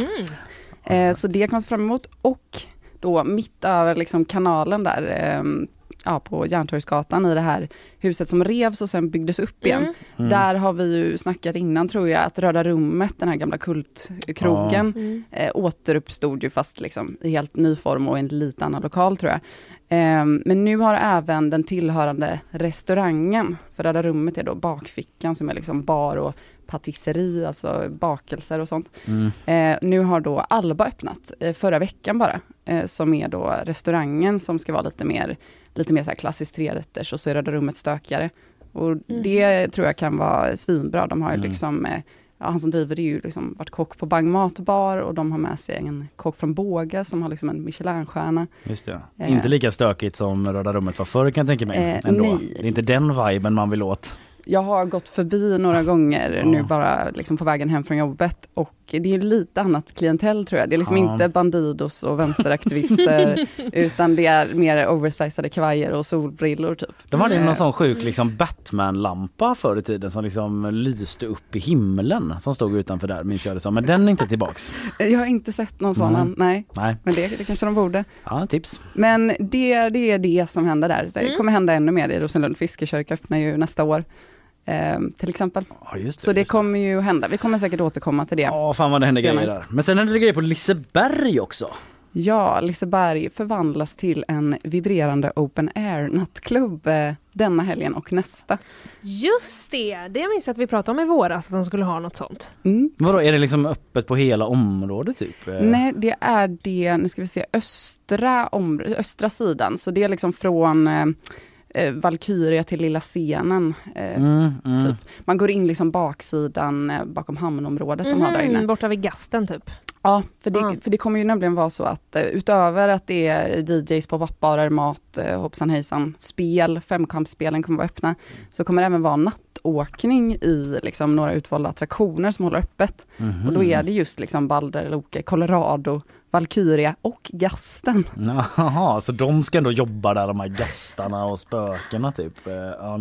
Eh, så det kan man se fram emot och då mitt över liksom kanalen där ehm, ja, på Järntorgsgatan i det här huset som revs och sen byggdes upp igen. Mm. Mm. Där har vi ju snackat innan tror jag att Röda rummet, den här gamla kultkrogen, Ja. Mm. eh, återuppstod ju fast liksom i helt ny form och i en lite annan lokal tror jag. Ehm, men nu har även den tillhörande restaurangen, för Röda rummet är då bakfickan som är liksom bar och patisseri, alltså bakelser och sånt. Mm. Eh, nu har då Alba öppnat, eh, förra veckan bara, eh, som är då restaurangen som ska vara lite mer, lite mer så här klassiskt trerätters och så är Röda rummet stökigare. Och det tror jag kan vara svinbra. De har ju Mm. liksom, eh, ja, han som driver det ju liksom varit kock på Bang Matbar och de har med sig en kock från Båga som har liksom en Michelinstjärna. Just det. Eh. Inte lika stökigt som Röda rummet var förr kan jag tänka mig. Eh, ändå. nej. Det är inte den viben man vill åt. Jag har gått förbi några gånger Ja. nu bara liksom på vägen hem från jobbet och det är lite annat klientell tror jag. det är liksom Ja. inte bandidos och vänsteraktivister <laughs> utan det är mer oversizade kavajer och solbrillor typ. De hade ju Eh, någon sån sjuk liksom Batman-lampa förr i tiden som liksom lyste upp i himlen som stod utanför där minns jag det som. Men den är inte tillbaks. <laughs> Jag har inte sett någon sån, Nej. nej. Nej. Men det, det kanske de borde. Ja, tips. Men det, det är det som händer där. Det Mm. kommer hända ännu mer i Rosenlund. Fiskekörka öppnar ju nästa år. Eh, till exempel. Ja, just det, Så det just kommer ju hända. Vi kommer säkert återkomma till det. Ja, fan vad det händer senare. grejer där. Men sen händer det grejer på Liseberg också. Ja, Liseberg förvandlas till en vibrerande open air nattklubb eh, denna helgen och nästa. Just det, det minns jag att vi pratade om i våras, att de skulle ha något sånt. Mm. Vadå, är det liksom öppet på hela området typ? Eh, Nej, det är det, nu ska vi se, östra, om, östra sidan. Så det är liksom från eh, eh, Valkyria till lilla scenen. Eh, Mm, mm. Typ. Man går in liksom baksidan eh, bakom hamnområdet de har där inne. Mhm, borta vid gasten typ. Ja, för det, Ja. för det kommer ju nämligen vara så att eh, utöver att det är DJs på vappbarer, mat, eh, hoppsan hejsan, spel, femkampsspelen kommer vara öppna, så kommer det även vara nattåkning i liksom några utvalda attraktioner som håller öppet. Mhm. Och då är det just liksom Balder, Loke, Colorado, Valkyria och Gasten. Jaha, så de ska ändå jobba där de här gastarna och spökena typ? Eh,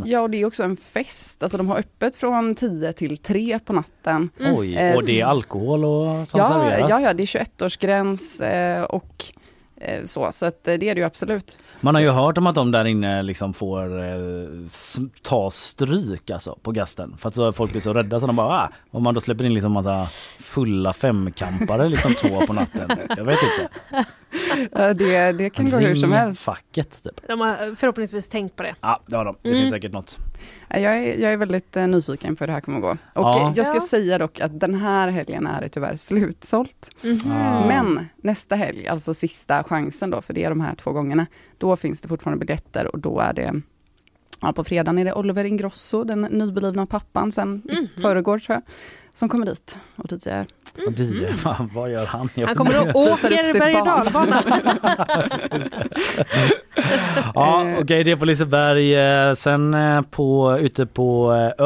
Ja. Och det är också en fest. Alltså de har öppet från 10 till 3 på natten. Oj, Eh, och det är alkohol och som ja, serveras? ja, ja, det är 21-årsgräns eh, och Eh, Så, så att det är det ju absolut. Man har ju hört om att de där inne liksom får eh, ta stryk alltså på gasten. För att folk är så rädda så de bara ah, om man då släpper in liksom massa fulla femkampare liksom två på natten. Jag vet inte. Det, det kan gå hur som helst. facket typ. De har förhoppningsvis tänkt på det. Ja det har de. Det Mm. finns säkert något. Ja, Jag är, jag är väldigt eh, nyfiken på hur det här kommer att gå. Och Ja. eh, jag ska Ja. säga dock att den här helgen är det tyvärr slutsålt. Mhm. Ah. Men nästa helg, alltså sista chansen då, för det är de här två gångerna, då finns det fortfarande biljetter och då är det Ja, på fredagen är det Oliver Ingrosso, den nyblivna pappan sen i Mhm. förrgår tror jag, som kommer dit och dit är. Och det, vad, vad gör han? Jag Han kommer och åker berg och dalbana. Ja okej det är på Liseberg. Eh, Sen eh, på, ute på eh,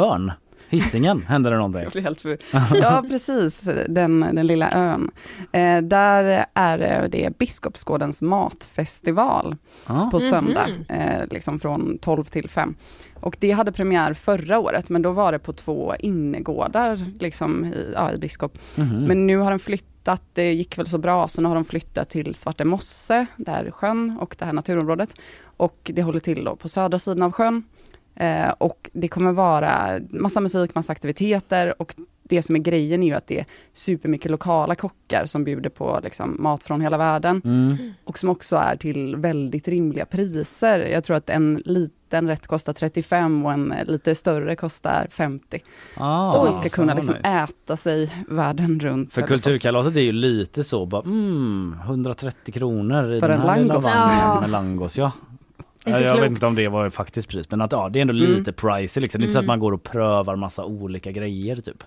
Hisingen, händer det någonting. <laughs> Jag blir helt för... <laughs> Ja, precis. Den, den lilla ön. Eh, där är det, Biskopsgårdens matfestival Ja. på söndag, Mhm. eh, liksom från 12 till 5. Och det hade premiär förra året, men då var det på två innergårdar liksom i, ja, i Biskop. Mhm. Men nu har den flyttat, det gick väl så bra, så nu har de flyttat till Svarte Mosse, där sjön och det här naturområdet. Och det håller till då på södra sidan av sjön. Eh, och det kommer vara massa musik, massa aktiviteter och det som är grejen är ju att det är supermycket lokala kockar som bjuder på liksom, mat från hela världen. Mm. Och som också är till väldigt rimliga priser. Jag tror att en liten rätt kostar 35 och en lite större kostar 50. Ah, så man ska kunna liksom nice. äta sig världen runt. För kulturkalaset är ju lite så bara mm, 130 kronor i För den en här lilla langos. vagnen Ja. med langos ja. Inte Ja, jag vet klokt. inte om det var faktiskt pris men att ja, det är ändå Mm. lite pricey liksom. Det är inte så att Mm. man går och prövar massa olika grejer typ.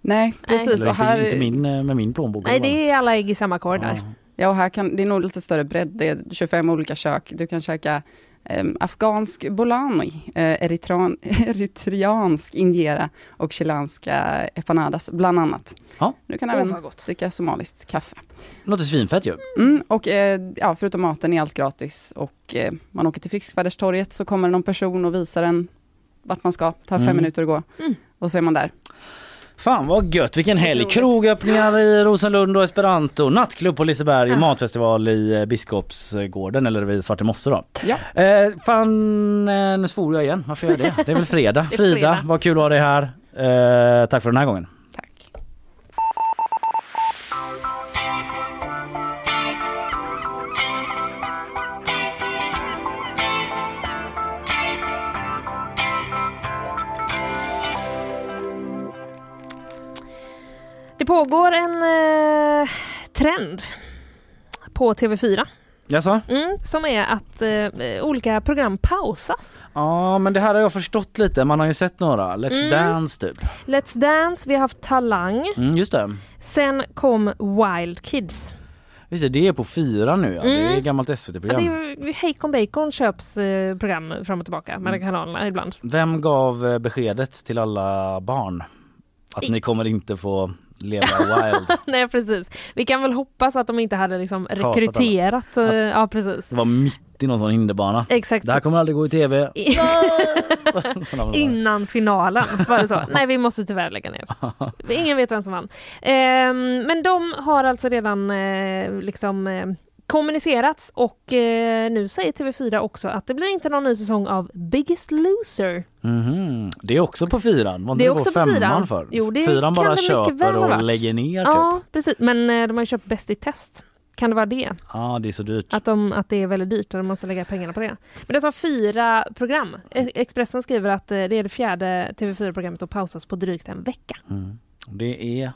Nej, precis. Eller Och inte, här, inte min, eh, med min plånbok. Nej, det är alla ägg i samma korg där. Ja. Ja, och här kan, det är nog lite större bredd. Det är 25 olika kök. Du kan käka eh, afghansk bolani, eh, eritrean, <laughs> eritreansk injera och chilenska empanadas bland annat. Ja. Du kan även gott. dricka somaliskt kaffe. Låter svinfett ju. Mm, och eh, ja, förutom maten är allt gratis och eh, man åker till Friskväderstorget så kommer någon person och visar en vart man ska. tar fem Mm. minuter att gå Mm. och så är man där. Fan vad gött, vilken helg! Krogöppningar i Rosenlund och Esperanto, nattklubb på Liseberg, Ja. matfestival i eh, Biskopsgården eller vid Svarte Mosse då. Ja. Eh, fan, eh, nu svor jag igen. Varför gör jag det? Det är väl fredag. <laughs> Frida, vad kul att ha dig här. Eh, tack för den här gången. Pågår en eh, trend på TV4 Jaså? mm, som är att eh, olika program pausas. Ja men det här har jag förstått lite. Man har ju sett några. Let's Mm. Dance typ. Let's Dance, vi har haft Talang. Mm, just det. Sen kom Wild Kids. Just det, det är på fyra nu ja. Det är Mm. gammalt Ja, SVT-program. det är Hejkon Bacon köps eh, program fram och tillbaka mellan kanalerna ibland. Vem gav eh, beskedet till alla barn? Att ni kommer inte få leva <laughs> wild. Nej precis. Vi kan väl hoppas att de inte hade liksom Kasat rekryterat. eh, Ja precis. Det var mitt i någon sån hinderbana. Exakt. Det här kommer aldrig gå i tv. <laughs> Innan finalen var det så. <laughs> Nej vi måste tyvärr lägga ner. Ingen vet vem som vann. Ehm, men de har alltså redan eh, liksom eh, kommunicerats och eh, nu säger TV4 också att det blir inte någon ny säsong av Biggest Loser. Mhm. Det är också på fyran. Var Det är också på fyran. för? Jo, det fyran bara det köper och lägger ner Ja typ. precis men eh, de har ju köpt Bäst i test. Kan det vara det? Ja, det är så dyrt. Att, de, att det är väldigt dyrt och de måste lägga pengarna på det. Men det tar fyra program. E- Expressen skriver att eh, det är det fjärde TV4-programmet att pausas på drygt en vecka. Mm. Det är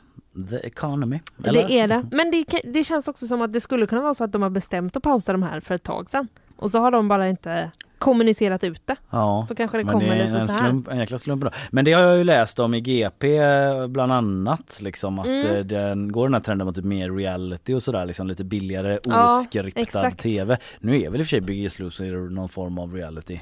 the economy. Eller? Det är det. Men det, det känns också som att det skulle kunna vara så att de har bestämt att pausa de här för ett tag sedan. Och så har de bara inte kommunicerat ut det. Ja, Så kanske det men kommer det lite en, så här. slump, en jäkla slump. Då. Men det har jag ju läst om i GP eh, bland annat. Liksom, att Mm. eh, den går den här trenden mot typ mer reality och sådär. Liksom, lite billigare Ja, oskriptad exakt. tv. Nu är väl i och för sig Biggest Loser någon form av reality.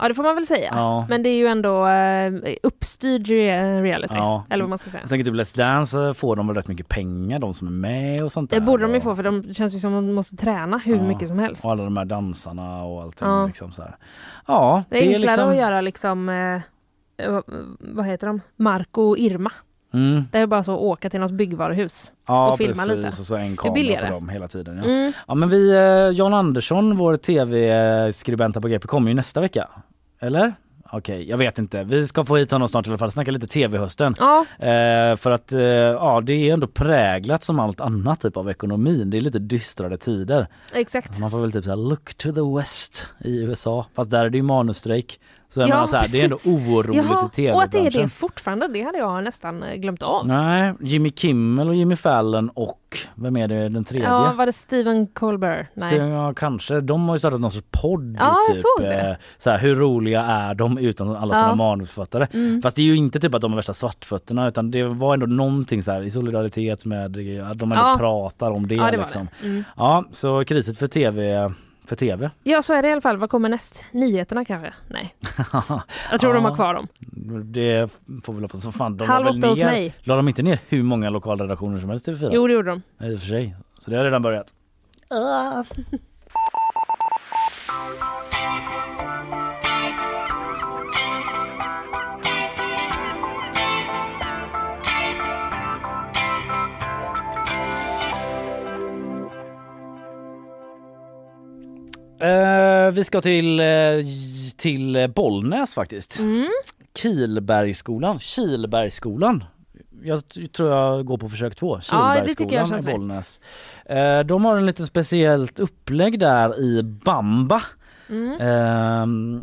Ja det får man väl säga. Ja. Men det är ju ändå eh, uppstyrd re- reality. Ja. Eller vad man ska säga. Jag tänker typ Let's Dance eh, får de väl rätt mycket pengar de som är med och sånt Det där. borde de ju få för de känns ju som att de måste träna hur Ja. mycket som helst. och alla de här dansarna och allting. Ja. Liksom så här. Ja, Det är enklare liksom... att göra liksom, eh, eh, vad heter de, Marco och Irma. Mm. Det är bara så att åka till något byggvaruhus Ja och filma precis lite. och så en Det är kamera på dem hela tiden. Ja. Mm. Ja men vi, eh, Jan Andersson, vår tv-skribent på GP kommer ju nästa vecka. Eller? Okej, jag vet inte. Vi ska få hit honom snart i alla fall, snacka lite tv-hösten. Ja. Eh, för att eh, ja, det är ändå präglat som allt annat typ av ekonomin. Det är lite dystrare tider. Exakt. Man får väl typ såhär look to the west i USA. Fast där är det ju manusstrejk. Så Ja, så här, det är ändå oroligt Jaha, i tv Och att det är det fortfarande, det hade jag nästan eh, glömt av. Nej, Jimmy Kimmel och Jimmy Fallon och vem är det den tredje? Ja, var det Steven Colbert? Nej. Så, ja, kanske. De har ju startat någon sorts podd. Ja, typ, såg det. eh, så här, hur roliga är de utan alla sina Ja. manusförfattare? Mm. Fast det är ju inte typ att de är värsta svartfötterna utan det var ändå någonting så här i solidaritet med att de ändå Ja. pratar om det. Ja, det liksom. det. Mm. Ja, så kriset för tv. För tv. Ja, så är det i alla fall. Vad kommer näst? Nyheterna kanske? Nej. Jag tror <laughs> de har kvar dem. Det får vi hoppas. Fan, de Halv åtta hos ner, mig. La de inte ner hur många lokalredaktioner som helst i TV4? Jo, det gjorde de. I och för sig. Så det har redan börjat. <laughs> Eh, vi ska till, eh, till Bollnäs faktiskt. Mm. Kilbergsskolan, Kilbergsskolan. Jag tror jag går på försök två. Ja, Kilbergsskolan känns i. Bollnäs. Eh, de har en lite speciellt upplägg där i Bamba. Mm.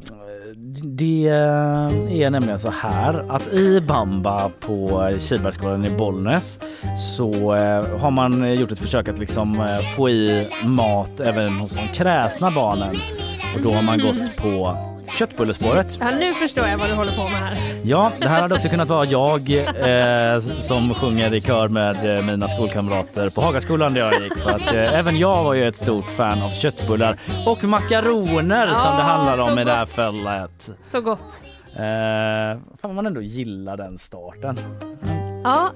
Det eh, är nämligen så här att i Bamba på Kilbergsskolan i Bollnäs så eh, har man gjort ett försök att liksom eh, få i mat även hos de kräsna barnen. Och då har man gått på köttbullespåret. Ja, nu förstår jag vad du håller på med här. Ja, det här hade också kunnat vara jag eh, som sjunger i kör med eh, mina skolkamrater på Hagaskolan där jag gick. För att eh, även jag var ju ett stort fan av köttbullar och makaroner som det handlar om i det här gott. fallet. Så gott. Eh, fan man ändå gillar den starten. Ja.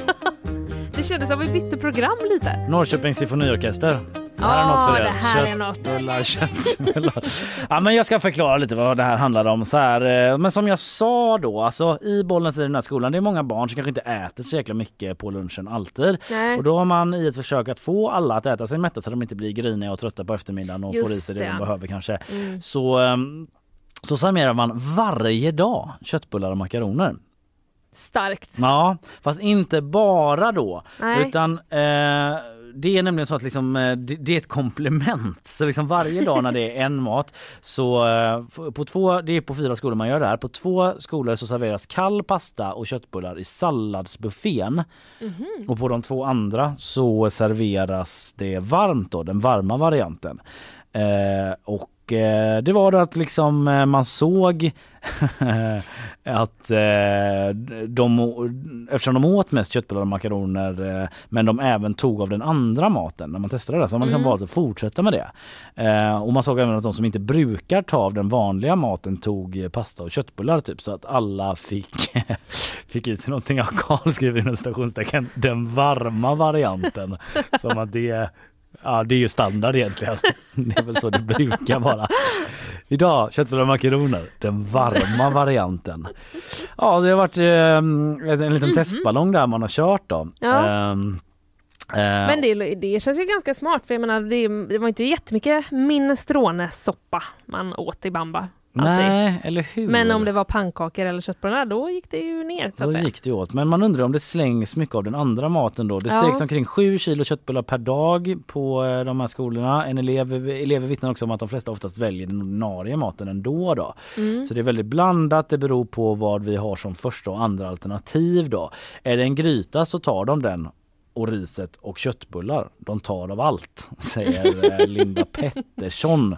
<laughs> det kändes som vi bytte program lite. Norrköpings symfoniorkester. Det här är något för er. det här är något. Köttbullar, <laughs> köttbullar. ja, men jag ska förklara lite vad det här handlar om. Så här, eh, men som jag sa då, alltså, i Bollnäs i den här skolan, det är många barn som kanske inte äter så jäkla mycket på lunchen alltid. Nej. Och då har man i ett försök att få alla att äta sig mätta så att de inte blir griniga och trötta på eftermiddagen och får i Just sig det, det. de behöver kanske. Mm. Så, ehm, så serverar man varje dag köttbullar och makaroner. Starkt. Ja, fast inte bara då. Nej. Utan eh, det är nämligen så att liksom, eh, det, det är ett komplement. Så liksom varje dag när det är en mat så eh, på två, det är på fyra skolor man gör det här. På två skolor så serveras kall pasta och köttbullar i salladsbuffén. Mhm. Och på de två andra så serveras det varmt då, den varma varianten. Eh, och eh, det var då att liksom eh, man såg <laughs> att eh, de, eftersom de åt mest köttbullar och makaroner eh, men de även tog av den andra maten när man testade det så har man liksom Mm. valt att fortsätta med det. Eh, och man såg även att de som inte brukar ta av den vanliga maten tog pasta och köttbullar typ så att alla fick, <laughs> fick i sig någonting. Ja, Karl skriver inom stationstecken den varma varianten. <laughs> Som att det Ja det är ju standard egentligen. <laughs> Det är väl så det brukar vara. Idag köttbullar och makaroner, den varma varianten. Ja det har varit eh, en liten testballong där man har kört då. Ja. Ehm, eh, Men det, det känns ju ganska smart för jag menar det, det var inte jättemycket minestronesoppa man åt i Bamba. Nej eller hur. Men om det var pannkakor eller köttbullar då gick det ju ner så Då gick det åt. Men man undrar om det slängs mycket av den andra maten då. Det Ja. steg omkring 7 kilo köttbullar per dag på eh, de här skolorna. En elev, elever vittnar också om att de flesta oftast väljer den ordinarie maten ändå då. Mm. Så det är väldigt blandat. Det beror på vad vi har som första och andra alternativ då. Är det en gryta så tar de den och riset och köttbullar. De tar av allt, säger eh, Linda <laughs> Pettersson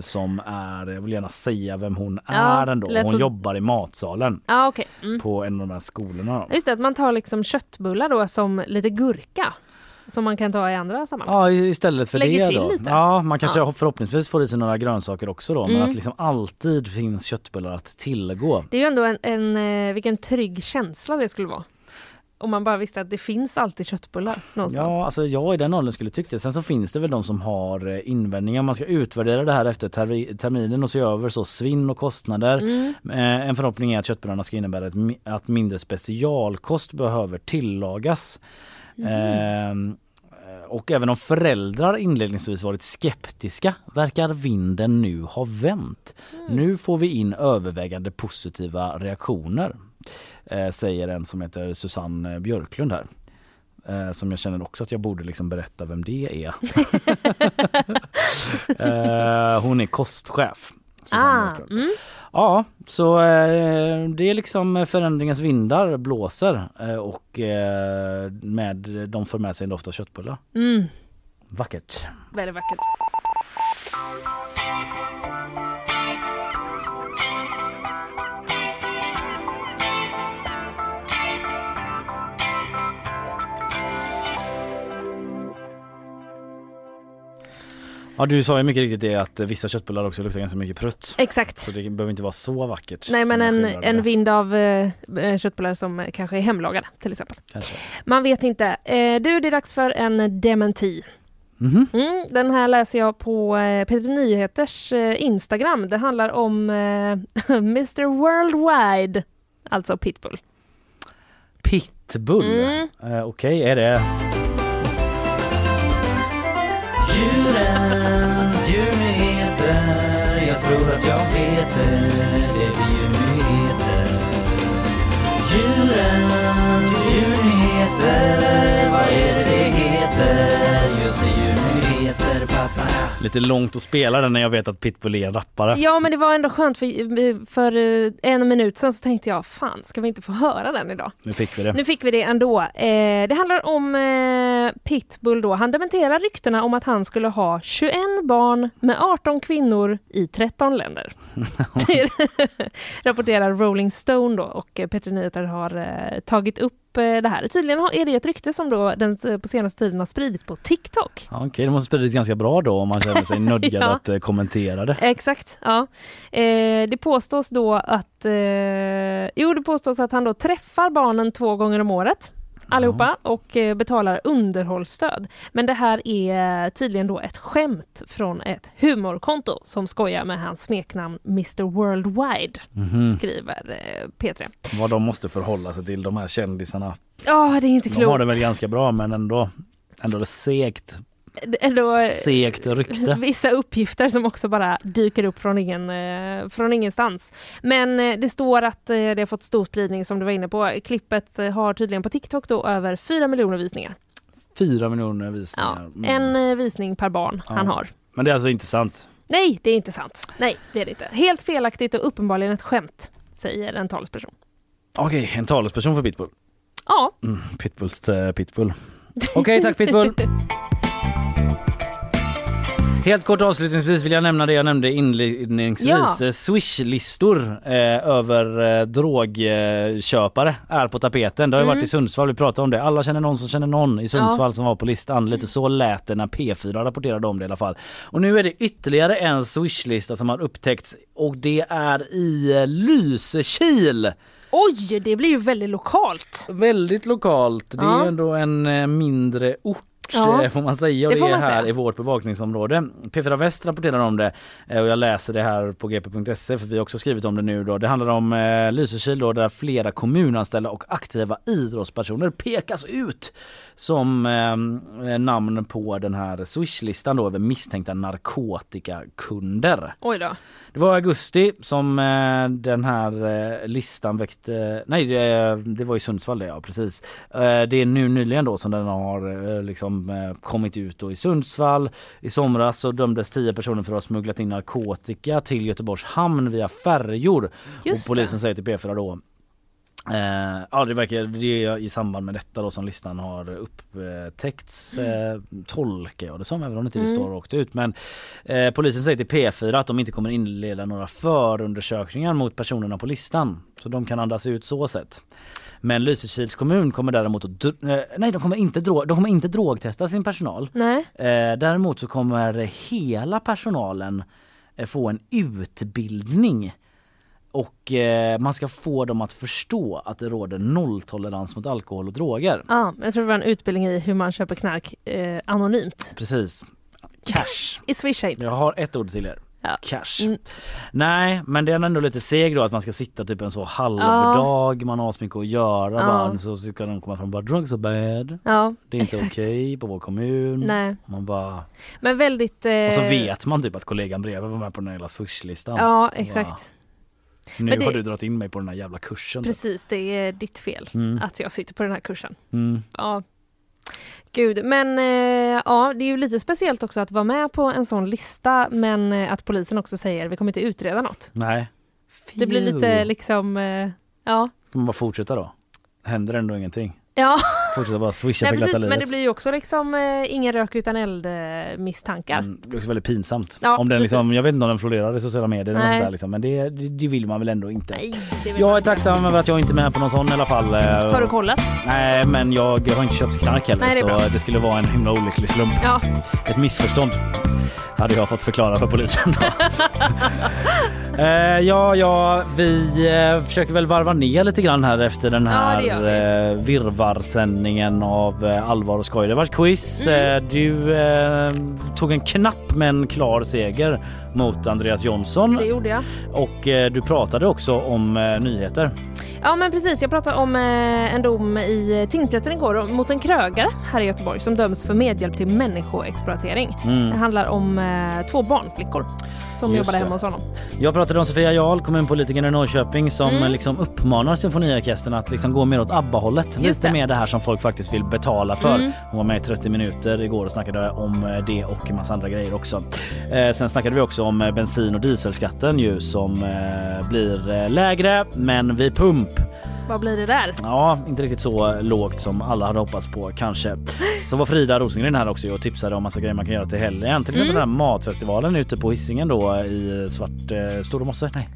som är, jag vill gärna säga vem hon Ja, är ändå. Hon så- jobbar i matsalen Ja okej. Mm. på en av de här skolorna. Då. Just det, att man tar liksom köttbullar då som lite gurka. Som man kan ta i andra sammanhang. Ja istället för Lägger det till då. lite. Ja man kanske Ja. förhoppningsvis får i sig några grönsaker också då men Mm. att liksom alltid finns köttbullar att tillgå. Det är ju ändå en, en eh, vilken trygg känsla det skulle vara. Om man bara visste att det finns alltid köttbullar någonstans. Ja, alltså jag i den åldern skulle tycka det. Sen så finns det väl de som har eh, invändningar. Man ska utvärdera det här efter ter- terminen och se över så svinn och kostnader. Mm. Eh, En förhoppning är att köttbullarna ska innebära ett, att mindre specialkost behöver tillagas. Ehm, och även om föräldrar inledningsvis varit skeptiska verkar vinden nu ha vänt. Nu får vi in övervägande positiva reaktioner. Eh, säger en som heter Susanne Björklund här. Eh, som jag känner också att jag borde liksom berätta vem det är. <laughs> eh, hon är kostchef. Susanne Ah, mm. Ja, så eh, det är liksom förändringens vindar blåser eh, och eh, med de för med sig en doft av köttbullar. Mm. Vackert. Väldigt vackert. Ja du sa ju mycket riktigt det att vissa köttbullar också luktar ganska mycket prutt. Exakt. Så det behöver inte vara så vackert. Nej men en, en vind av eh, eh, köttbullar som kanske är hemlagade till exempel. Kanske. Man vet inte. Eh, du, det är dags för en dementi. Mhm. Mm, den här läser jag på eh, Peter Nyheters eh, Instagram. Det handlar om eh, <laughs> Mr Worldwide, alltså Pitbull. Pitbull? Mm. Eh, Okej, är det... tror att jag vet det Det blir djurnyheter Djurens djurnyheter Vad är det det heter? Lite långt att spela den när jag vet att Pitbull är en rappare. Ja men det var ändå skönt för, för eh, en minut sedan så tänkte jag fan ska vi inte få höra den idag? Nu fick vi det. Nu fick vi det ändå. Eh, det handlar om eh, Pitbull då. Han dementerar ryktena om att han skulle ha 21 barn med 18 kvinnor i 13 länder. <laughs> <laughs> Rapporterar Rolling Stone då och eh, Peter Nyheter har eh, tagit upp det här. Tydligen är det ett rykte som då den eh, på senaste tiden har spridits på TikTok. Ja, Okej, det måste spridits ganska bra då om man känner sig <laughs> nödgad Ja. att eh, kommentera det. Exakt, ja. Eh, det påstås då att, eh, jo det påstås att han då träffar barnen två gånger om året. Allihopa och eh, betalar underhållsstöd. Men det här är tydligen då ett skämt från ett humorkonto som skojar med hans smeknamn Mr Worldwide, Mhm. skriver eh, P3. Vad de måste förhålla sig till de här kändisarna. Ja, det är inte De har klokt. det väl ganska bra men ändå, ändå det segt, Ändå, eh, segt rykte. Vissa uppgifter som också bara dyker upp från, ingen, eh, från ingenstans. Men eh, det står att eh, det har fått stor spridning som du var inne på. Klippet eh, har tydligen på TikTok då över 4 miljoner visningar. Fyra miljoner visningar. Mm. En eh, visning per barn Ja. han har. Men det är alltså inte sant. Nej, det är inte sant. Nej, det är det inte. Helt felaktigt och uppenbarligen ett skämt, säger en talesperson. Okej, en talesperson för Pitbull. Ja, Mm, Pitbulls eh, Pitbull. Okej, tack Pitbull. <laughs> Helt kort avslutningsvis vill jag nämna det jag nämnde inledningsvis. Ja. Eh, Swish-listor eh, över eh, drogköpare är på tapeten. Det har ju Mm. varit i Sundsvall, vi pratade om det. Alla känner någon som känner någon i Sundsvall Ja. som var på listan. Lite så lät det när P4 rapporterade om det i alla fall. Och nu är det ytterligare en Swish-lista som har upptäckts och det är i eh, Lysekil. oj, det blir ju väldigt lokalt. Väldigt lokalt. Det Ja. är ändå en eh, mindre ort Ja. eh, får man säga och Det det, är man här säga. i vårt bevakningsområde. P4 Väst rapporterar om det eh, och jag läser det här på gp.se för vi har också skrivit om det nu då. Det handlar om eh, Lysekil då där flera kommunanställda och aktiva idrottspersoner pekas ut som eh, namn på den här Swish-listan då över misstänkta narkotikakunder. Oj då. Det var i augusti som eh, den här eh, listan växte, nej det, det var i Sundsvall det ja precis. Eh, det är nu nyligen då som den har eh, liksom eh, kommit ut då i Sundsvall. I somras så dömdes 10 personer för att ha smugglat in narkotika till Göteborgs hamn via färjor. Just och polisen säger till P4 då Eh, ja det verkar det är i samband med detta då som listan har upptäckts eh, tolkar jag det som även om det inte Mm. står rakt ut men eh, polisen säger till P4 att de inte kommer inleda några förundersökningar mot personerna på listan så de kan andas ut så sätt. Men Lysekils kommun kommer däremot att eh, nej de kommer inte drog, de kommer inte drogtesta sin personal. Nej. Eh, däremot så kommer hela personalen eh, få en utbildning och eh, man ska få dem att förstå att det råder nolltolerans mot alkohol och droger. Ja, jag tror det var en utbildning i hur man köper knark eh, anonymt. Precis. Cash. <laughs> I Swishaid. Jag har ett ord till er. Ja. Cash. Mm. Nej men det är ändå lite seg då att man ska sitta typ en så halvdag, man har så mycket att göra Ja. bara, så ska de komma fram och bara drugs are bad. Ja, Det är inte okej på vår kommun. Nej. Man bara... Men väldigt... Eh, Och så vet man typ att kollegan bredvid var med på den här jävla swishlistan. Ja, exakt. Bara, nu det- har du dragit in mig på den här jävla kursen. Precis, det är ditt fel Mm. att jag sitter på den här kursen. Mm. Ja. Gud, men eh, ja, det är ju lite speciellt också att vara med på en sån lista men eh, att polisen också säger vi kommer inte utreda något. Nej. Det blir lite liksom, eh, ja. Ska man bara fortsätta då? Händer ändå ingenting? Ja, Fortsätta bara swisha Nej, precis, men det blir ju också liksom eh, ingen rök utan eld eh, misstankar. Mm, det blir också väldigt pinsamt. Ja, om den liksom, jag vet inte om den florerar i sociala medier eller något Nej. sånt där liksom, men det, det, vill man väl ändå inte. Nej, Jag är tacksam över att jag inte är med på någon sån i alla fall. Har du kollat? Nej, men jag har inte köpt knark heller Nej, det så det skulle vara en himla olycklig slump. Ja. Ett missförstånd hade jag fått förklara för polisen. <laughs> eh, ja, ja, vi eh, försöker väl varva ner lite grann här efter den Ja, här gör eh, virrvarrsändningen av eh, allvar och skoj. Det var ett quiz. Mm. Eh, du eh, tog en knapp men klar seger mot Andreas Jonsson Det gjorde jag. och du pratade också om nyheter. Ja men precis, jag pratade om eh, en dom i eh, tingsrätten igår mot en krögare här i Göteborg som döms för medhjälp till människoexploatering. Mm. Det handlar om eh, två barnflickor som Just jobbade det. hemma hos honom. Jag pratade om Sofia Jarl, kommunpolitikern i Norrköping som Mm. liksom uppmanar symfoniorkestern att liksom gå mer åt ABBA-hållet. Lite det. mer det här som folk faktiskt vill betala för. Mm. Hon var med i 30 minuter igår och snackade om eh, det och en massa andra grejer också. Eh, sen snackade vi också om eh, bensin och dieselskatten ju som eh, blir eh, lägre men vid pump. Vad blir det där? Ja, inte riktigt så lågt som alla hade hoppats på kanske. Så var Frida Rosengren här också och tipsade om massa grejer man kan göra till helgen. Till exempel Mm. den här matfestivalen ute på Hisingen då i Svart... Eh, Stora Mosse? Nej.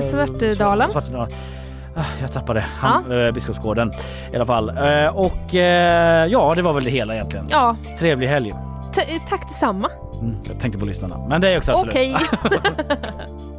S- Svartedalen. Svartedalen. Ah, Jag tappade Han, eh, Biskopsgården i alla fall. Eh, och eh, ja, det var väl det hela egentligen. Ja, Trevlig helg. t- tack detsamma. Mm, jag tänkte på lyssnarna. Men det är också absolut. Okej. <laughs>